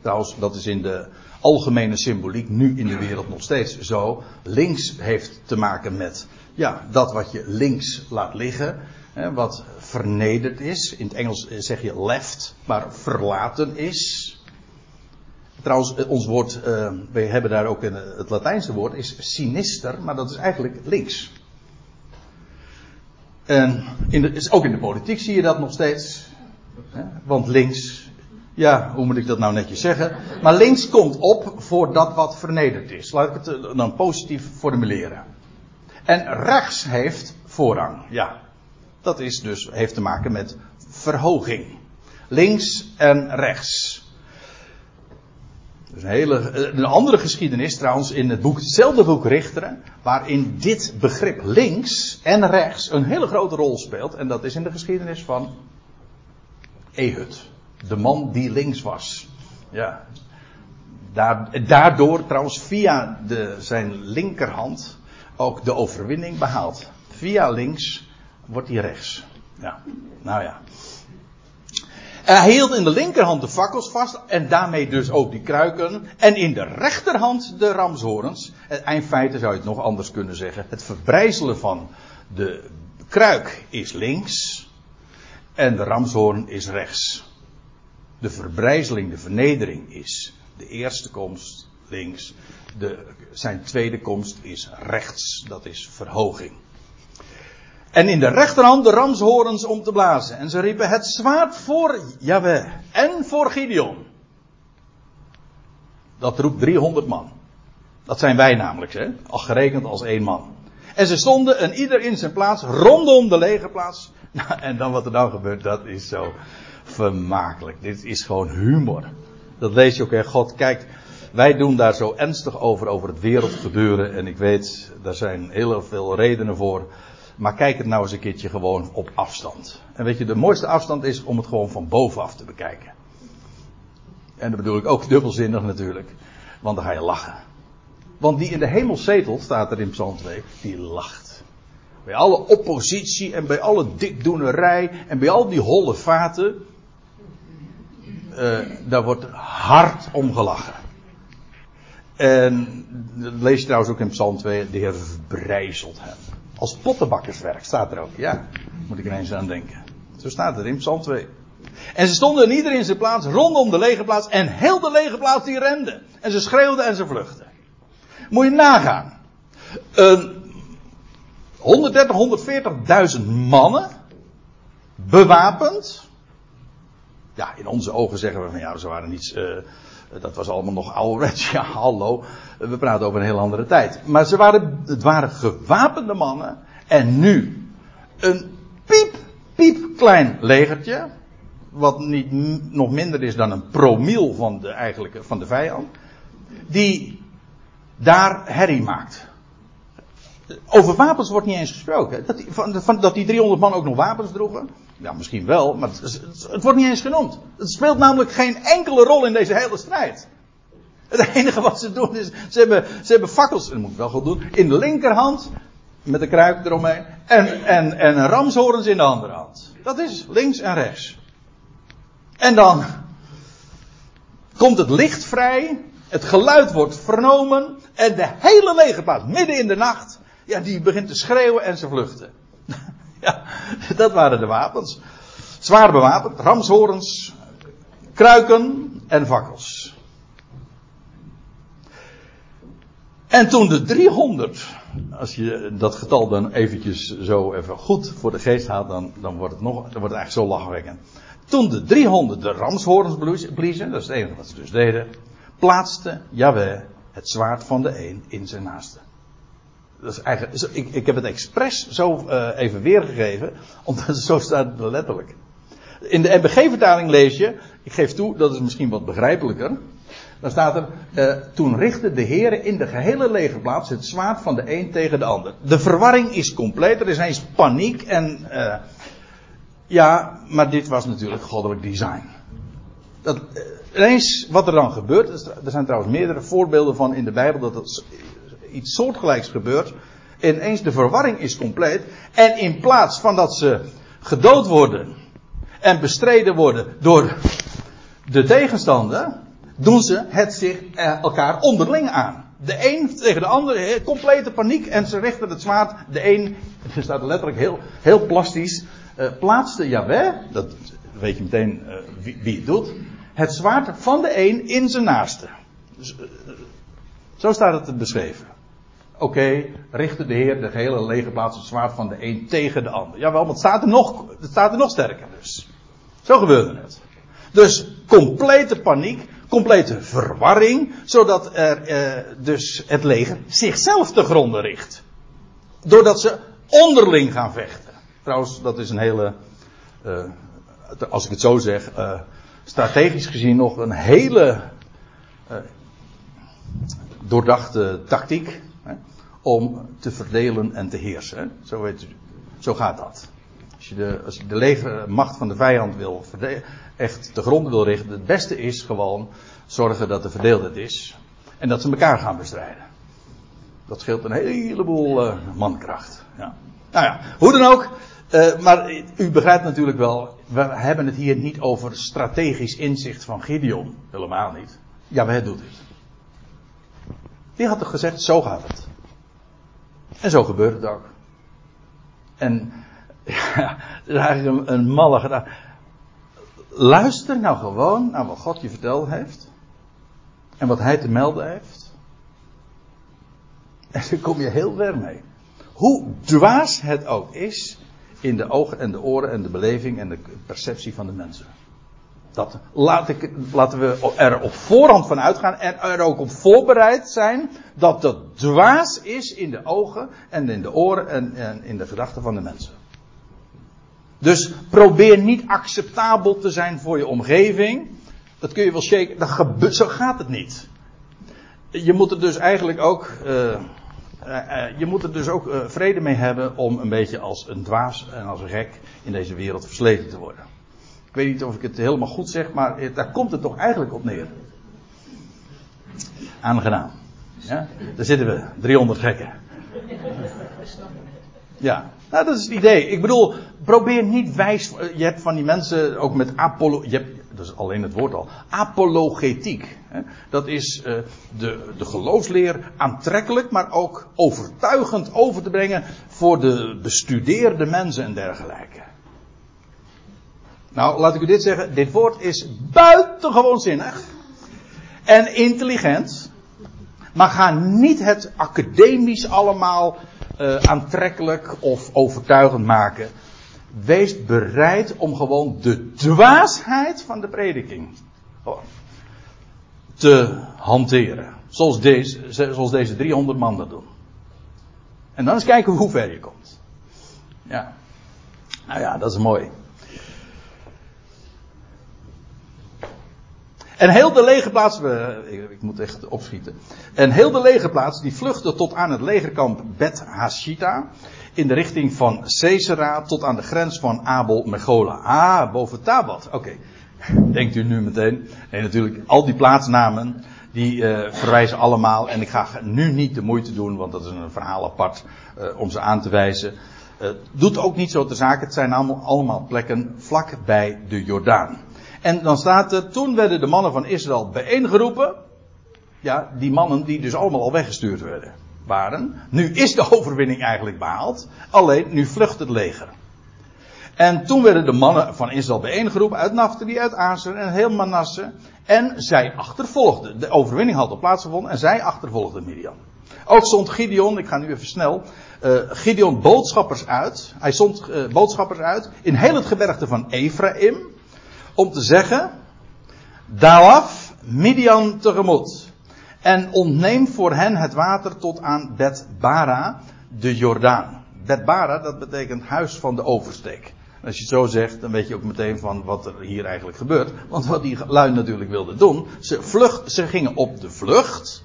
Trouwens, dat is in de algemene symboliek nu in de wereld nog steeds zo. Links heeft te maken met ja, dat wat je links laat liggen. Hè, wat vernederd is. In het Engels zeg je left, maar verlaten is. Trouwens, eh, ons woord, uh, we hebben daar ook het Latijnse woord, is sinister, maar dat is eigenlijk links. En in ook in de politiek zie je dat nog steeds. Hè? Want links, ja, hoe moet ik dat nou netjes zeggen? Maar links komt op voor dat wat vernederd is. Laat ik het eh, dan positief formuleren. En rechts heeft voorrang, ja. Dat is dus, heeft te maken met verhoging. Links en rechts. Dus een, hele, een andere geschiedenis trouwens in het boek, hetzelfde boek Richteren, waarin dit begrip links en rechts een hele grote rol speelt. En dat is in de geschiedenis van Ehud. De man die links was. Ja. Daardoor trouwens via de, zijn linkerhand ook de overwinning behaald. Via links wordt hij rechts. Ja, nou ja. Hij hield in de linkerhand de fakkels vast en daarmee dus ook die kruiken. En in de rechterhand de ramshorens. In feite zou je het nog anders kunnen zeggen. Het verbrijzelen van de kruik is links en de ramshoorn is rechts. De verbrijzeling, de vernedering is de eerste komst links. De, zijn tweede komst is rechts. Dat is verhoging. En in de rechterhand de ramshorens om te blazen. En ze riepen het zwaard voor Jahweh en voor Gideon. Dat roept 300 man. Dat zijn wij namelijk, hè? al gerekend als één man. En ze stonden en ieder in zijn plaats rondom de legerplaats. Nou, en dan wat er dan gebeurt, dat is zo vermakelijk. Dit is gewoon humor. Dat lees je ook, hè? God, kijk, wij doen daar zo ernstig over, over het wereldgebeuren. En ik weet, daar zijn heel veel redenen voor. Maar kijk het nou eens een keertje gewoon op afstand. En weet je, de mooiste afstand is om het gewoon van bovenaf te bekijken. En dat bedoel ik ook dubbelzinnig natuurlijk. Want dan ga je lachen. Want die in de hemel zetelt, staat er in Psalm 2, die lacht. Bij alle oppositie en bij alle dikdoenerij en bij al die holle vaten. Uh, daar wordt hard om gelachen. En lees je trouwens ook in Psalm 2, de Heer verbrijzelt hem. Als pottenbakkerswerk staat er ook, ja. Moet ik er eens aan denken. Zo staat er in Psalm 2. En ze stonden ieder in zijn plaats rondom de legerplaats. En heel de legerplaats die rende. En ze schreeuwden en ze vluchtten. Moet je nagaan. Een 130, 140.000 mannen. Bewapend. Ja, in onze ogen zeggen we van ja, ze waren niets. Uh, dat was allemaal nog ouderwets. Ja, hallo. We praten over een heel andere tijd. Maar ze waren, het waren gewapende mannen. En nu een piep, piep klein legertje. Wat niet nog minder is dan een promiel van de, eigenlijke, van de vijand. Die daar herrie maakt. Over wapens wordt niet eens gesproken. Dat die, van, van, dat die 300 man ook nog wapens droegen. Ja, misschien wel, maar het, het, wordt niet eens genoemd. Het speelt namelijk geen enkele rol in deze hele strijd. Het enige wat ze doen is, ze hebben, ze hebben fakkels, dat moet ik wel goed doen, in de linkerhand, met een kruik eromheen, en, en, en ramshorens in de andere hand. Dat is links en rechts. En dan komt het licht vrij, het geluid wordt vernomen, en de hele legerplaats, midden in de nacht, ja, die begint te schreeuwen en ze vluchten. Ja, dat waren de wapens. Zwaar bewapend, ramshorens, kruiken en vakkels. En toen de 300, als je dat getal dan eventjes zo even goed voor de geest haalt, dan, dan wordt het nog, dan wordt het eigenlijk zo lachwekkend. Toen de 300 de ramshorens bliezen, dat is het enige wat ze dus deden, plaatste Yahweh het zwaard van de een in zijn naaste dat is eigenlijk, ik, ik heb het expres zo uh, even weergegeven, omdat het zo staat letterlijk. In de NBG-vertaling lees je, ik geef toe, dat is misschien wat begrijpelijker. Dan staat er, uh, toen richtte de Heer in de gehele legerplaats het zwaard van de een tegen de ander. De verwarring is compleet, er is eens paniek en, uh, ja, maar dit was natuurlijk goddelijk design. Dat, wat er dan gebeurt, er zijn trouwens meerdere voorbeelden van in de Bijbel dat het iets soortgelijks gebeurt. Ineens de verwarring is compleet. En in plaats van dat ze gedood worden en bestreden worden door de tegenstander, doen ze het zich eh, elkaar onderling aan. De een tegen de ander, complete paniek. En ze richten het zwaard. De een, er staat letterlijk heel, heel plastisch, uh, plaatste Jaweh, dat weet je meteen uh, wie, wie, het doet, het zwaard van de een in zijn naaste. Dus, zo staat het beschreven. Oké, richtte de Heer de gehele legerplaats het zwaard van de een tegen de ander. Jawel, maar het staat er nog, het staat er nog sterker dus. Zo gebeurde het. Dus complete paniek, complete verwarring, zodat er eh, dus het leger zichzelf te gronden richt. Doordat ze onderling gaan vechten. Trouwens, dat is een hele, uh, als ik het zo zeg, uh, strategisch gezien nog een hele uh, doordachte tactiek om te verdelen en te heersen. Zo, weet zo gaat dat. Als je de, als je de legermacht van de vijand wil echt te gronden wil richten, het beste is gewoon zorgen dat er verdeeldheid is en dat ze elkaar gaan bestrijden. Dat scheelt een heleboel uh, mankracht. Ja. Nou ja, hoe dan ook. Uh, maar u begrijpt natuurlijk wel, we hebben het hier niet over strategisch inzicht van Gideon. Helemaal niet. Ja, wij doet het. Die had toch gezegd, zo gaat het. En zo gebeurt het ook. En ja, het is eigenlijk een, een malle gedaan. Luister nou gewoon naar wat God je verteld heeft. En wat hij te melden heeft. En daar kom je heel ver mee. Hoe dwaas het ook is in de ogen en de oren en de beleving en de perceptie van de mensen. Dat laat ik, laten we er op voorhand van uitgaan en er ook op voorbereid zijn dat dat dwaas is in de ogen en in de oren en, in de gedachten van de mensen. Dus probeer niet acceptabel te zijn voor je omgeving. Dat kun je wel shaken. Dat zo gaat het niet. Je moet er dus eigenlijk ook. Uh, uh, je moet er dus ook uh, vrede mee hebben om een beetje als een dwaas en als een gek in deze wereld versleten te worden. Ik weet niet of ik het helemaal goed zeg, maar daar komt het toch eigenlijk op neer. Aangenaam. Ja? Daar zitten we, 300 gekken. Ja, nou, dat is het idee. Ik bedoel, probeer niet wijs. Je hebt van die mensen ook met apolo. Je hebt, dat is alleen het woord al. Apologetiek. Hè? Dat is uh, de, de geloofsleer aantrekkelijk, maar ook overtuigend over te brengen voor de bestudeerde mensen en dergelijke. Nou, laat ik u dit zeggen. Dit woord is buitengewoon zinnig. En intelligent. Maar ga niet het academisch allemaal uh, aantrekkelijk of overtuigend maken. Wees bereid om gewoon de dwaasheid van de prediking te hanteren. Zoals deze, zoals deze 300 man dat doen. En dan eens kijken hoe ver je komt. Ja. Nou ja, dat is mooi. En heel de legerplaats, ik, ik, moet echt opschieten. En heel de legerplaats die vluchtte tot aan het legerkamp Bet Hashita. In de richting van Caesara tot aan de grens van Abel Megola. Ah, boven Tabat. Oké. Denkt u nu meteen. Nee, natuurlijk, al die plaatsnamen. Die uh, verwijzen allemaal. En ik ga nu niet de moeite doen, want dat is een verhaal apart. Uh, om ze aan te wijzen. Uh, doet ook niet zo te zaken. Het zijn allemaal, allemaal plekken vlak bij de Jordaan. En dan staat er, toen werden de mannen van Israël bijeengeroepen. Ja, die mannen die dus allemaal al weggestuurd werden, waren. Nu is de overwinning eigenlijk behaald. Alleen, nu vlucht het leger. En toen werden de mannen van Israël bijeengeroepen uit Naftali, uit Azer en heel Manasse. En zij achtervolgden. De overwinning had al plaatsgevonden en zij achtervolgden Midian. Ook zond Gideon, ik ga nu even snel, uh, Gideon boodschappers uit. Hij zond uh, boodschappers uit in heel het gebergte van Ephraim om te zeggen, daal af Midian tegemoet. En ontneem voor hen het water tot aan Bet-Bara, de Jordaan. Bet-Bara, dat betekent huis van de oversteek. Als je het zo zegt, dan weet je ook meteen van wat er hier eigenlijk gebeurt. Want wat die lui natuurlijk wilden doen, ze, vlucht, ze gingen op de vlucht.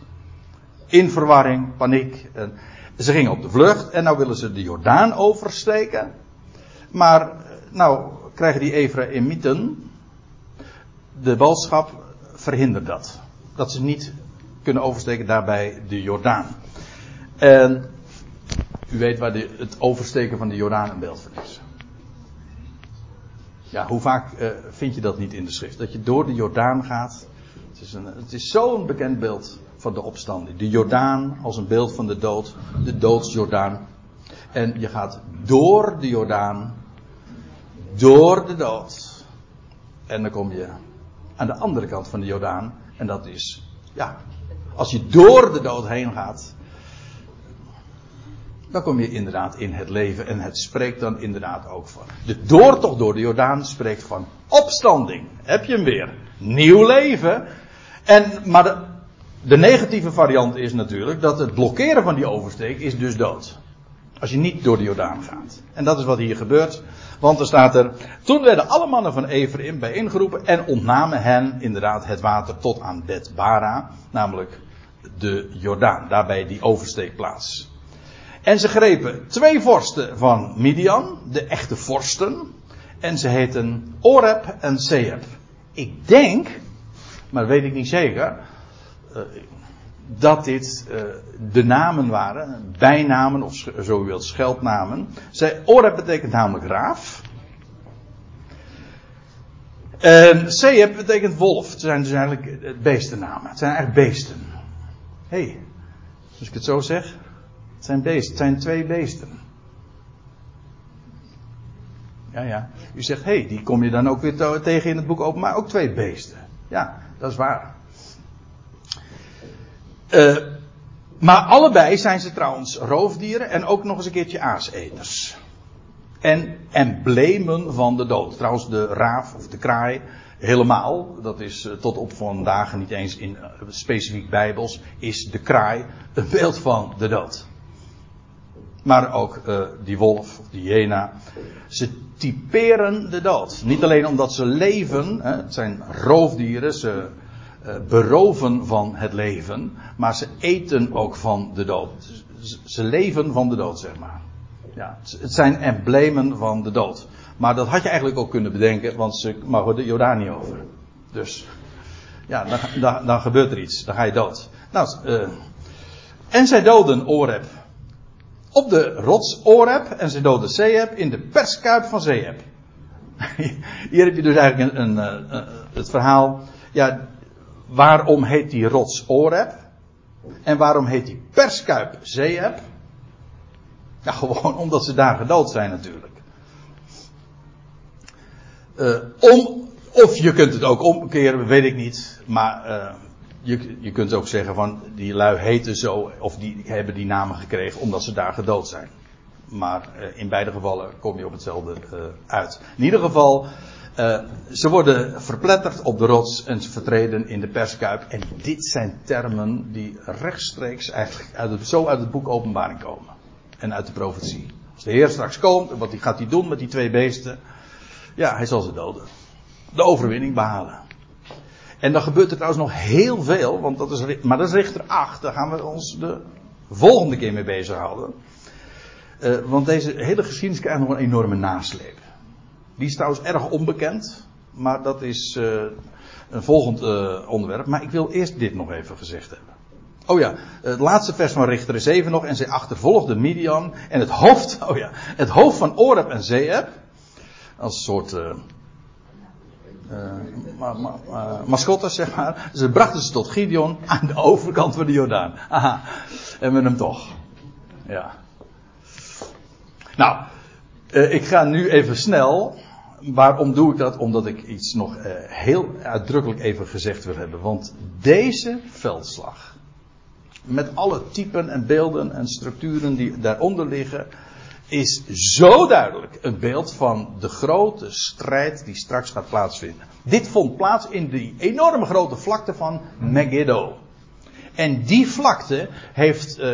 In verwarring, paniek. En ze gingen op de vlucht en nou willen ze de Jordaan oversteken. Maar nou krijgen die Ephraimieten, de boodschap verhindert dat. Dat ze niet kunnen oversteken daarbij de Jordaan. En u weet waar de, het oversteken van de Jordaan een beeld van is. Ja, hoe vaak uh, vind je dat niet in de schrift? Dat je door de Jordaan gaat. Het is, een, is zo'n bekend beeld van de opstanding. De Jordaan als een beeld van de dood. De doodsjordaan. En je gaat door de Jordaan. Door de dood. En dan kom je aan de andere kant van de Jordaan. En dat is, ja, als je door de dood heen gaat, dan kom je inderdaad in het leven. En het spreekt dan inderdaad ook van. De doortocht door de Jordaan spreekt van opstanding. Heb je hem weer? Nieuw leven. En, maar de, de negatieve variant is natuurlijk dat het blokkeren van die oversteek is dus dood. Als je niet door de Jordaan gaat. En dat is wat hier gebeurt. Want er staat er, toen werden alle mannen van Ephraim bijeengeroepen en ontnamen hen inderdaad het water tot aan Bet-Bara, namelijk de Jordaan, daarbij die oversteekplaats. En ze grepen twee vorsten van Midian, de echte vorsten, en ze heten Oreb en Zeeb. Ik denk, maar weet ik niet zeker, uh, dat dit uh, de namen waren, bijnamen of zo u wilt, scheldnamen. Zij, Oreb betekent namelijk raaf. En betekent wolf. Het zijn dus eigenlijk beestennamen. Het zijn eigenlijk beesten. Hé, hey, als ik het zo zeg. Het zijn beesten, het zijn twee beesten. Ja, ja. U zegt, hé, hey, die kom je dan ook weer tegen in het boek open, maar ook twee beesten. Ja, dat is waar. Uh, maar allebei zijn ze trouwens roofdieren en ook nog eens een keertje aaseters. En emblemen van de dood. Trouwens, de raaf of de kraai helemaal, dat is eh, tot op vandaag niet eens in uh, specifiek bijbels, is de kraai een beeld van de dood. Maar ook die wolf, die hyena, ze typeren de dood. Niet alleen omdat ze leven, hè, het zijn roofdieren, ze beroven van het leven, maar ze eten ook van de dood. Ze leven van de dood, zeg maar. Ja, het zijn emblemen van de dood. Maar dat had je eigenlijk ook kunnen bedenken, want ze mogen de Jordaan niet over. Dus, ja, dan, dan, gebeurt er iets. Dan ga je dood. Nou, uh, en zij doden Oreb. Op de rots Oreb. En zij doden Zeeb in de perskuip van Zeeb. Hier heb je dus eigenlijk een, een, uh, het verhaal. Ja, waarom heet die rots Oreb? En waarom heet die perskuip Zeeb? Ja, gewoon omdat ze daar gedood zijn natuurlijk. Uh, om, of je kunt het ook omkeren, weet ik niet. Maar uh, je, je kunt ook zeggen van die lui heten zo, of die hebben die namen gekregen omdat ze daar gedood zijn. Maar uh, in beide gevallen kom je op hetzelfde uit. In ieder geval, ze worden verpletterd op de rots en ze vertreden in de perskuip. En dit zijn termen die rechtstreeks eigenlijk uit zo uit het boek Openbaring komen. En uit de profetie. Als de Heer straks komt, wat gaat hij doen met die twee beesten? Ja, hij zal ze doden. De overwinning behalen. En dan gebeurt er trouwens nog heel veel, want dat is, maar dat is richter 8. Daar gaan we ons de volgende keer mee bezighouden. Uh, want deze hele geschiedenis krijgt nog een enorme nasleep. Die is trouwens erg onbekend, maar dat is uh, een volgend uh, onderwerp. Maar ik wil eerst dit nog even gezegd hebben. Oh ja, het laatste vers van Richter 7 nog. En zij achtervolgde Midian. En het hoofd, oh ja, het hoofd van Oreb en Zeeb als soort uh, ma ma uh, mascottes, zeg maar. Ze brachten ze tot Gideon aan de overkant van de Jordaan. Aha, en we hem toch. Ja. Nou, ik ga nu even snel. Waarom doe ik dat? Omdat ik iets nog heel uitdrukkelijk even gezegd wil hebben. Want deze veldslag, met alle typen en beelden en structuren die daaronder liggen, is zo duidelijk een beeld van de grote strijd die straks gaat plaatsvinden. Dit vond plaats in die enorme grote vlakte van Megiddo. En die vlakte heeft, uh,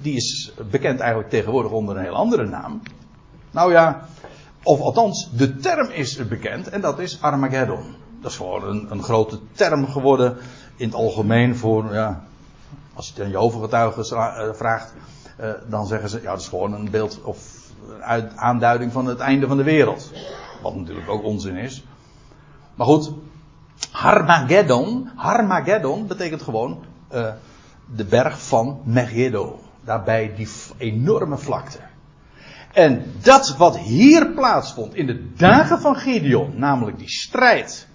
die is bekend eigenlijk tegenwoordig onder een heel andere naam. Nou ja, of althans, de term is bekend en dat is Armageddon. Dat is gewoon een, grote term geworden in het algemeen voor, ja, als je het aan Jehovah-getuigen eh, vraagt, uh, dan zeggen ze, ja, dat is gewoon een beeld of aanduiding van het einde van de wereld. Wat natuurlijk ook onzin is. Maar goed, Harmageddon, Harmageddon betekent gewoon uh, de berg van Megiddo. Daarbij die enorme vlakte. En dat wat hier plaatsvond in de dagen van Gideon, namelijk die strijd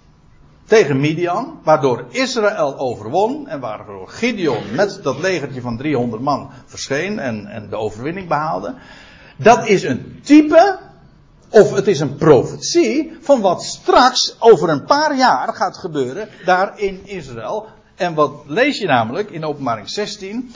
tegen Midian, waardoor Israël overwon en waardoor Gideon met dat legertje van 300 man verscheen en, en de overwinning behaalde. Dat is een type, of het is een profetie, van wat straks over een paar jaar gaat gebeuren daar in Israël. En wat lees je namelijk in openbaring 16?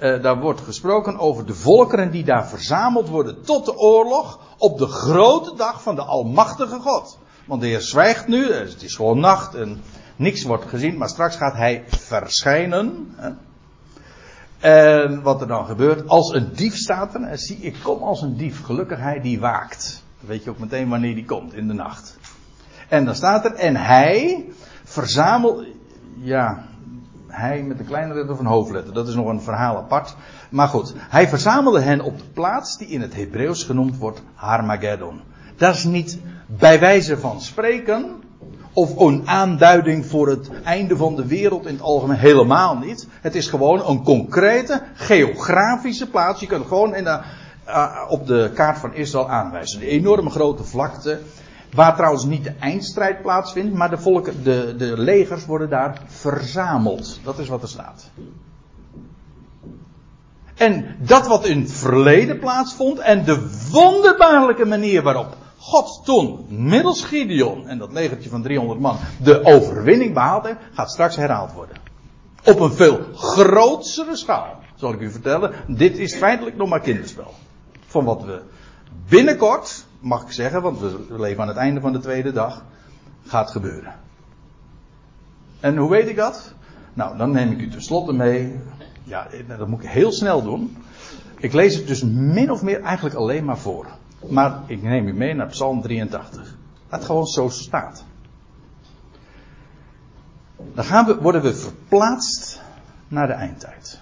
Uh, daar wordt gesproken over de volkeren die daar verzameld worden tot de oorlog op de grote dag van de Almachtige God. Want de Heer zwijgt nu, eh, het is gewoon nacht en niks wordt gezien, maar straks gaat Hij verschijnen. Hè. En wat er dan gebeurt, als een dief staat er, en zie ik kom als een dief, gelukkig hij die waakt. Dan weet je ook meteen wanneer die komt, in de nacht. En dan staat er, en hij verzamelt, ja, hij met een kleine letter of een hoofdletter, dat is nog een verhaal apart. Maar goed, hij verzamelde hen op de plaats die in het Hebreeuws genoemd wordt Harmageddon. Dat is niet bij wijze van spreken, of een aanduiding voor het einde van de wereld in het algemeen. Helemaal niet. Het is gewoon een concrete geografische plaats. Je kunt gewoon in de, uh, op de kaart van Israël aanwijzen. De enorme grote vlakte. Waar trouwens niet de eindstrijd plaatsvindt, maar de, volken, de, de legers worden daar verzameld. Dat is wat er staat. En dat wat in het verleden plaatsvond en de wonderbaarlijke manier waarop God toen middels Gideon en dat legertje van 300 man de overwinning behaald heeft, gaat straks herhaald worden. Op een veel grotere schaal, zal ik u vertellen. Dit is feitelijk nog maar kinderspel. Van wat we binnenkort, mag ik zeggen, want we leven aan het einde van de tweede dag, gaat gebeuren. En hoe weet ik dat? Nou, dan neem ik u tenslotte mee. Ja, dat moet ik heel snel doen. Ik lees het dus min of meer eigenlijk alleen maar voor. Maar ik neem u mee naar Psalm 83. Dat gewoon zo staat. Dan we, worden we verplaatst naar de eindtijd.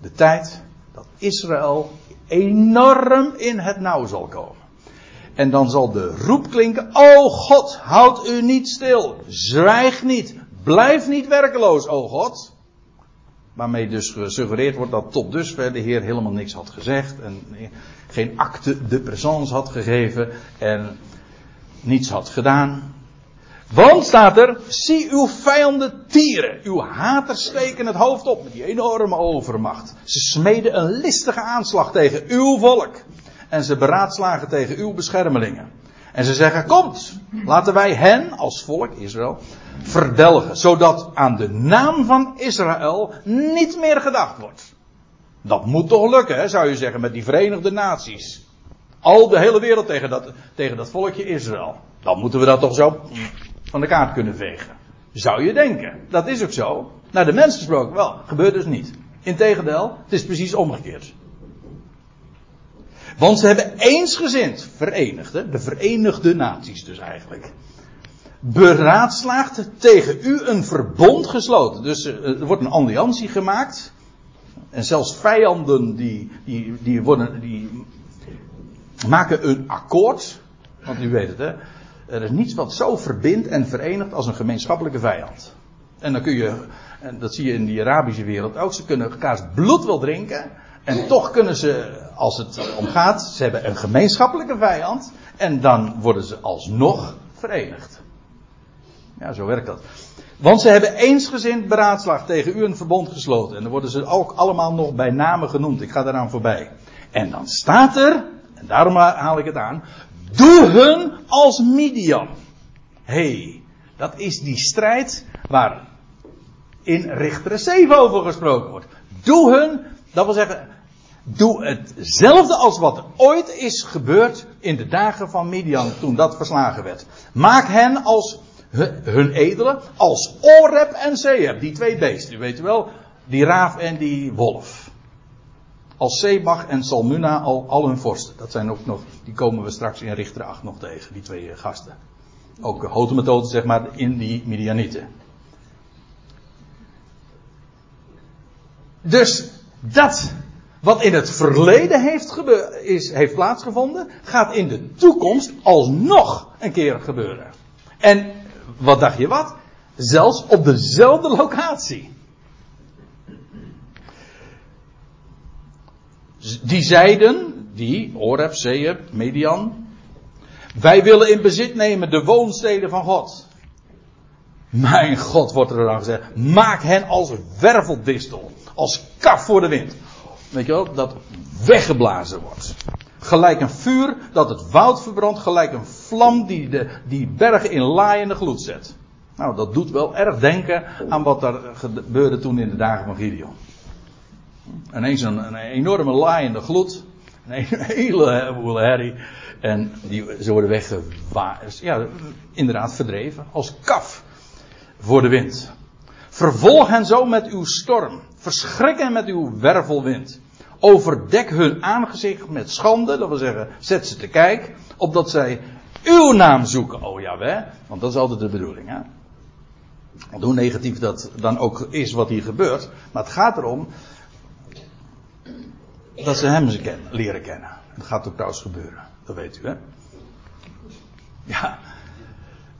De tijd dat Israël enorm in het nauw zal komen. En dan zal de roep klinken: O God, houd u niet stil. Zwijg niet. Blijf niet werkeloos, o God. Waarmee dus gesuggereerd wordt dat tot dusver de Heer helemaal niks had gezegd. En geen acte de présence had gegeven. En niets had gedaan. Want staat er, zie uw vijanden tieren. Uw haters steken het hoofd op met die enorme overmacht. Ze smeden een listige aanslag tegen uw volk. En ze beraadslagen tegen uw beschermelingen. En ze zeggen, komt, laten wij hen als volk, Israël, verdelgen. Zodat aan de naam van Israël niet meer gedacht wordt. Dat moet toch lukken, zou je zeggen, met die Verenigde Naties. Al de hele wereld tegen dat, tegen dat volkje Israël. Dan moeten we dat toch zo van de kaart kunnen vegen. Zou je denken. Dat is ook zo. Naar de mens gesproken wel. Gebeurt dus niet. Integendeel, het is precies omgekeerd. Want ze hebben eensgezind verenigd, de Verenigde Naties dus eigenlijk. Beraadslaagd tegen u een verbond gesloten. Dus eh, er wordt een alliantie gemaakt. En zelfs vijanden die, die, die, worden, die maken een akkoord. Want u weet het hè. Er is niets wat zo verbindt en verenigt als een gemeenschappelijke vijand. En dan kun je, en dat zie je in die Arabische wereld ook, ze kunnen elkaars bloed wel drinken. En toch kunnen ze, als het om gaat, ze hebben een gemeenschappelijke vijand. En dan worden ze alsnog verenigd. Ja, zo werkt dat. Want ze hebben eensgezind beraadslaagd tegen u een verbond gesloten. En dan worden ze ook allemaal nog bij namen genoemd. Ik ga daaraan voorbij. En dan staat er, en daarom haal ik het aan. Doe hun als Midian. hey, dat is die strijd waar in Richter 7 over gesproken wordt. Doe hun, dat wil zeggen, doe hetzelfde als wat ooit is gebeurd in de dagen van Midian toen dat verslagen werd. Maak hen als hun edelen, als Oreb en Zeeb, die twee beesten, u weet wel, die raaf en die wolf. Als Sebach en Salmuna al, hun vorsten. Dat zijn ook nog, die komen we straks in Richter 8 nog tegen, die twee eh, gasten. Ook houten methode, zeg maar, in die Midianieten. Dus dat wat in het verleden heeft, is, heeft plaatsgevonden, gaat in de toekomst alsnog een keer gebeuren. En wat dacht je wat? Zelfs op dezelfde locatie. Die zeiden, die, Oreb, Zeeb, Median, wij willen in bezit nemen de woonsteden van God. Mijn God, wordt er dan gezegd, maak hen als werveldistel, als kaf voor de wind. Weet je wel, dat weggeblazen wordt. Gelijk een vuur dat het woud verbrandt, gelijk een vlam die de, die bergen in laaiende gloed zet. Nou, dat doet wel erg denken aan wat er gebeurde toen in de dagen van Gideon. Ineens een, een enorme laaiende gloed. Een hele herrie. En die, ze worden weggewaard. Ja, inderdaad verdreven. Als kaf voor de wind. Vervolg hen zo met uw storm. Verschrik hen met uw wervelwind. Overdek hun aangezicht met schande. Dat wil zeggen, zet ze te kijk. Opdat zij uw naam zoeken. Oh ja, hè? Want dat is altijd de bedoeling, hè? Want hoe negatief dat dan ook is wat hier gebeurt. Maar het gaat erom dat ze hem leren kennen. Dat gaat ook trouwens gebeuren. Dat weet u, hè? Ja.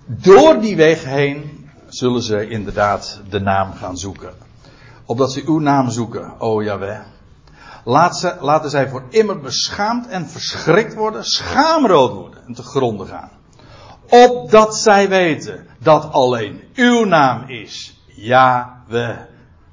Door die weg heen zullen ze inderdaad de naam gaan zoeken. Opdat ze uw naam zoeken, o Jaweh. Laat ze, laten zij voor immer beschaamd en verschrikt worden, schaamrood worden en te gronden gaan. Opdat zij weten dat alleen uw naam is, Yahweh.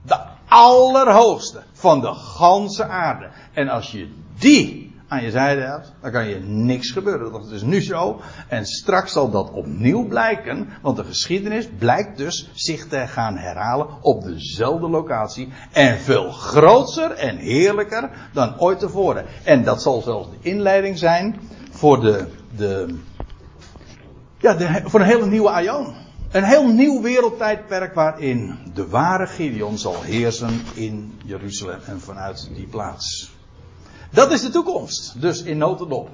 De allerhoogste van de ganse aarde. En als je die aan je zijde hebt, dan kan je niks gebeuren. Dat is nu zo. En straks zal dat opnieuw blijken. Want de geschiedenis blijkt dus zich te gaan herhalen op dezelfde locatie. En veel groter en heerlijker dan ooit tevoren. En dat zal zelfs de inleiding zijn voor de, de, ja, voor een hele nieuwe aion. Een heel nieuw wereldtijdperk waarin de ware Gideon zal heersen in Jeruzalem en vanuit die plaats. Dat is de toekomst. Dus in notendop.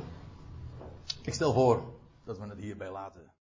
Ik stel voor dat we het hierbij laten.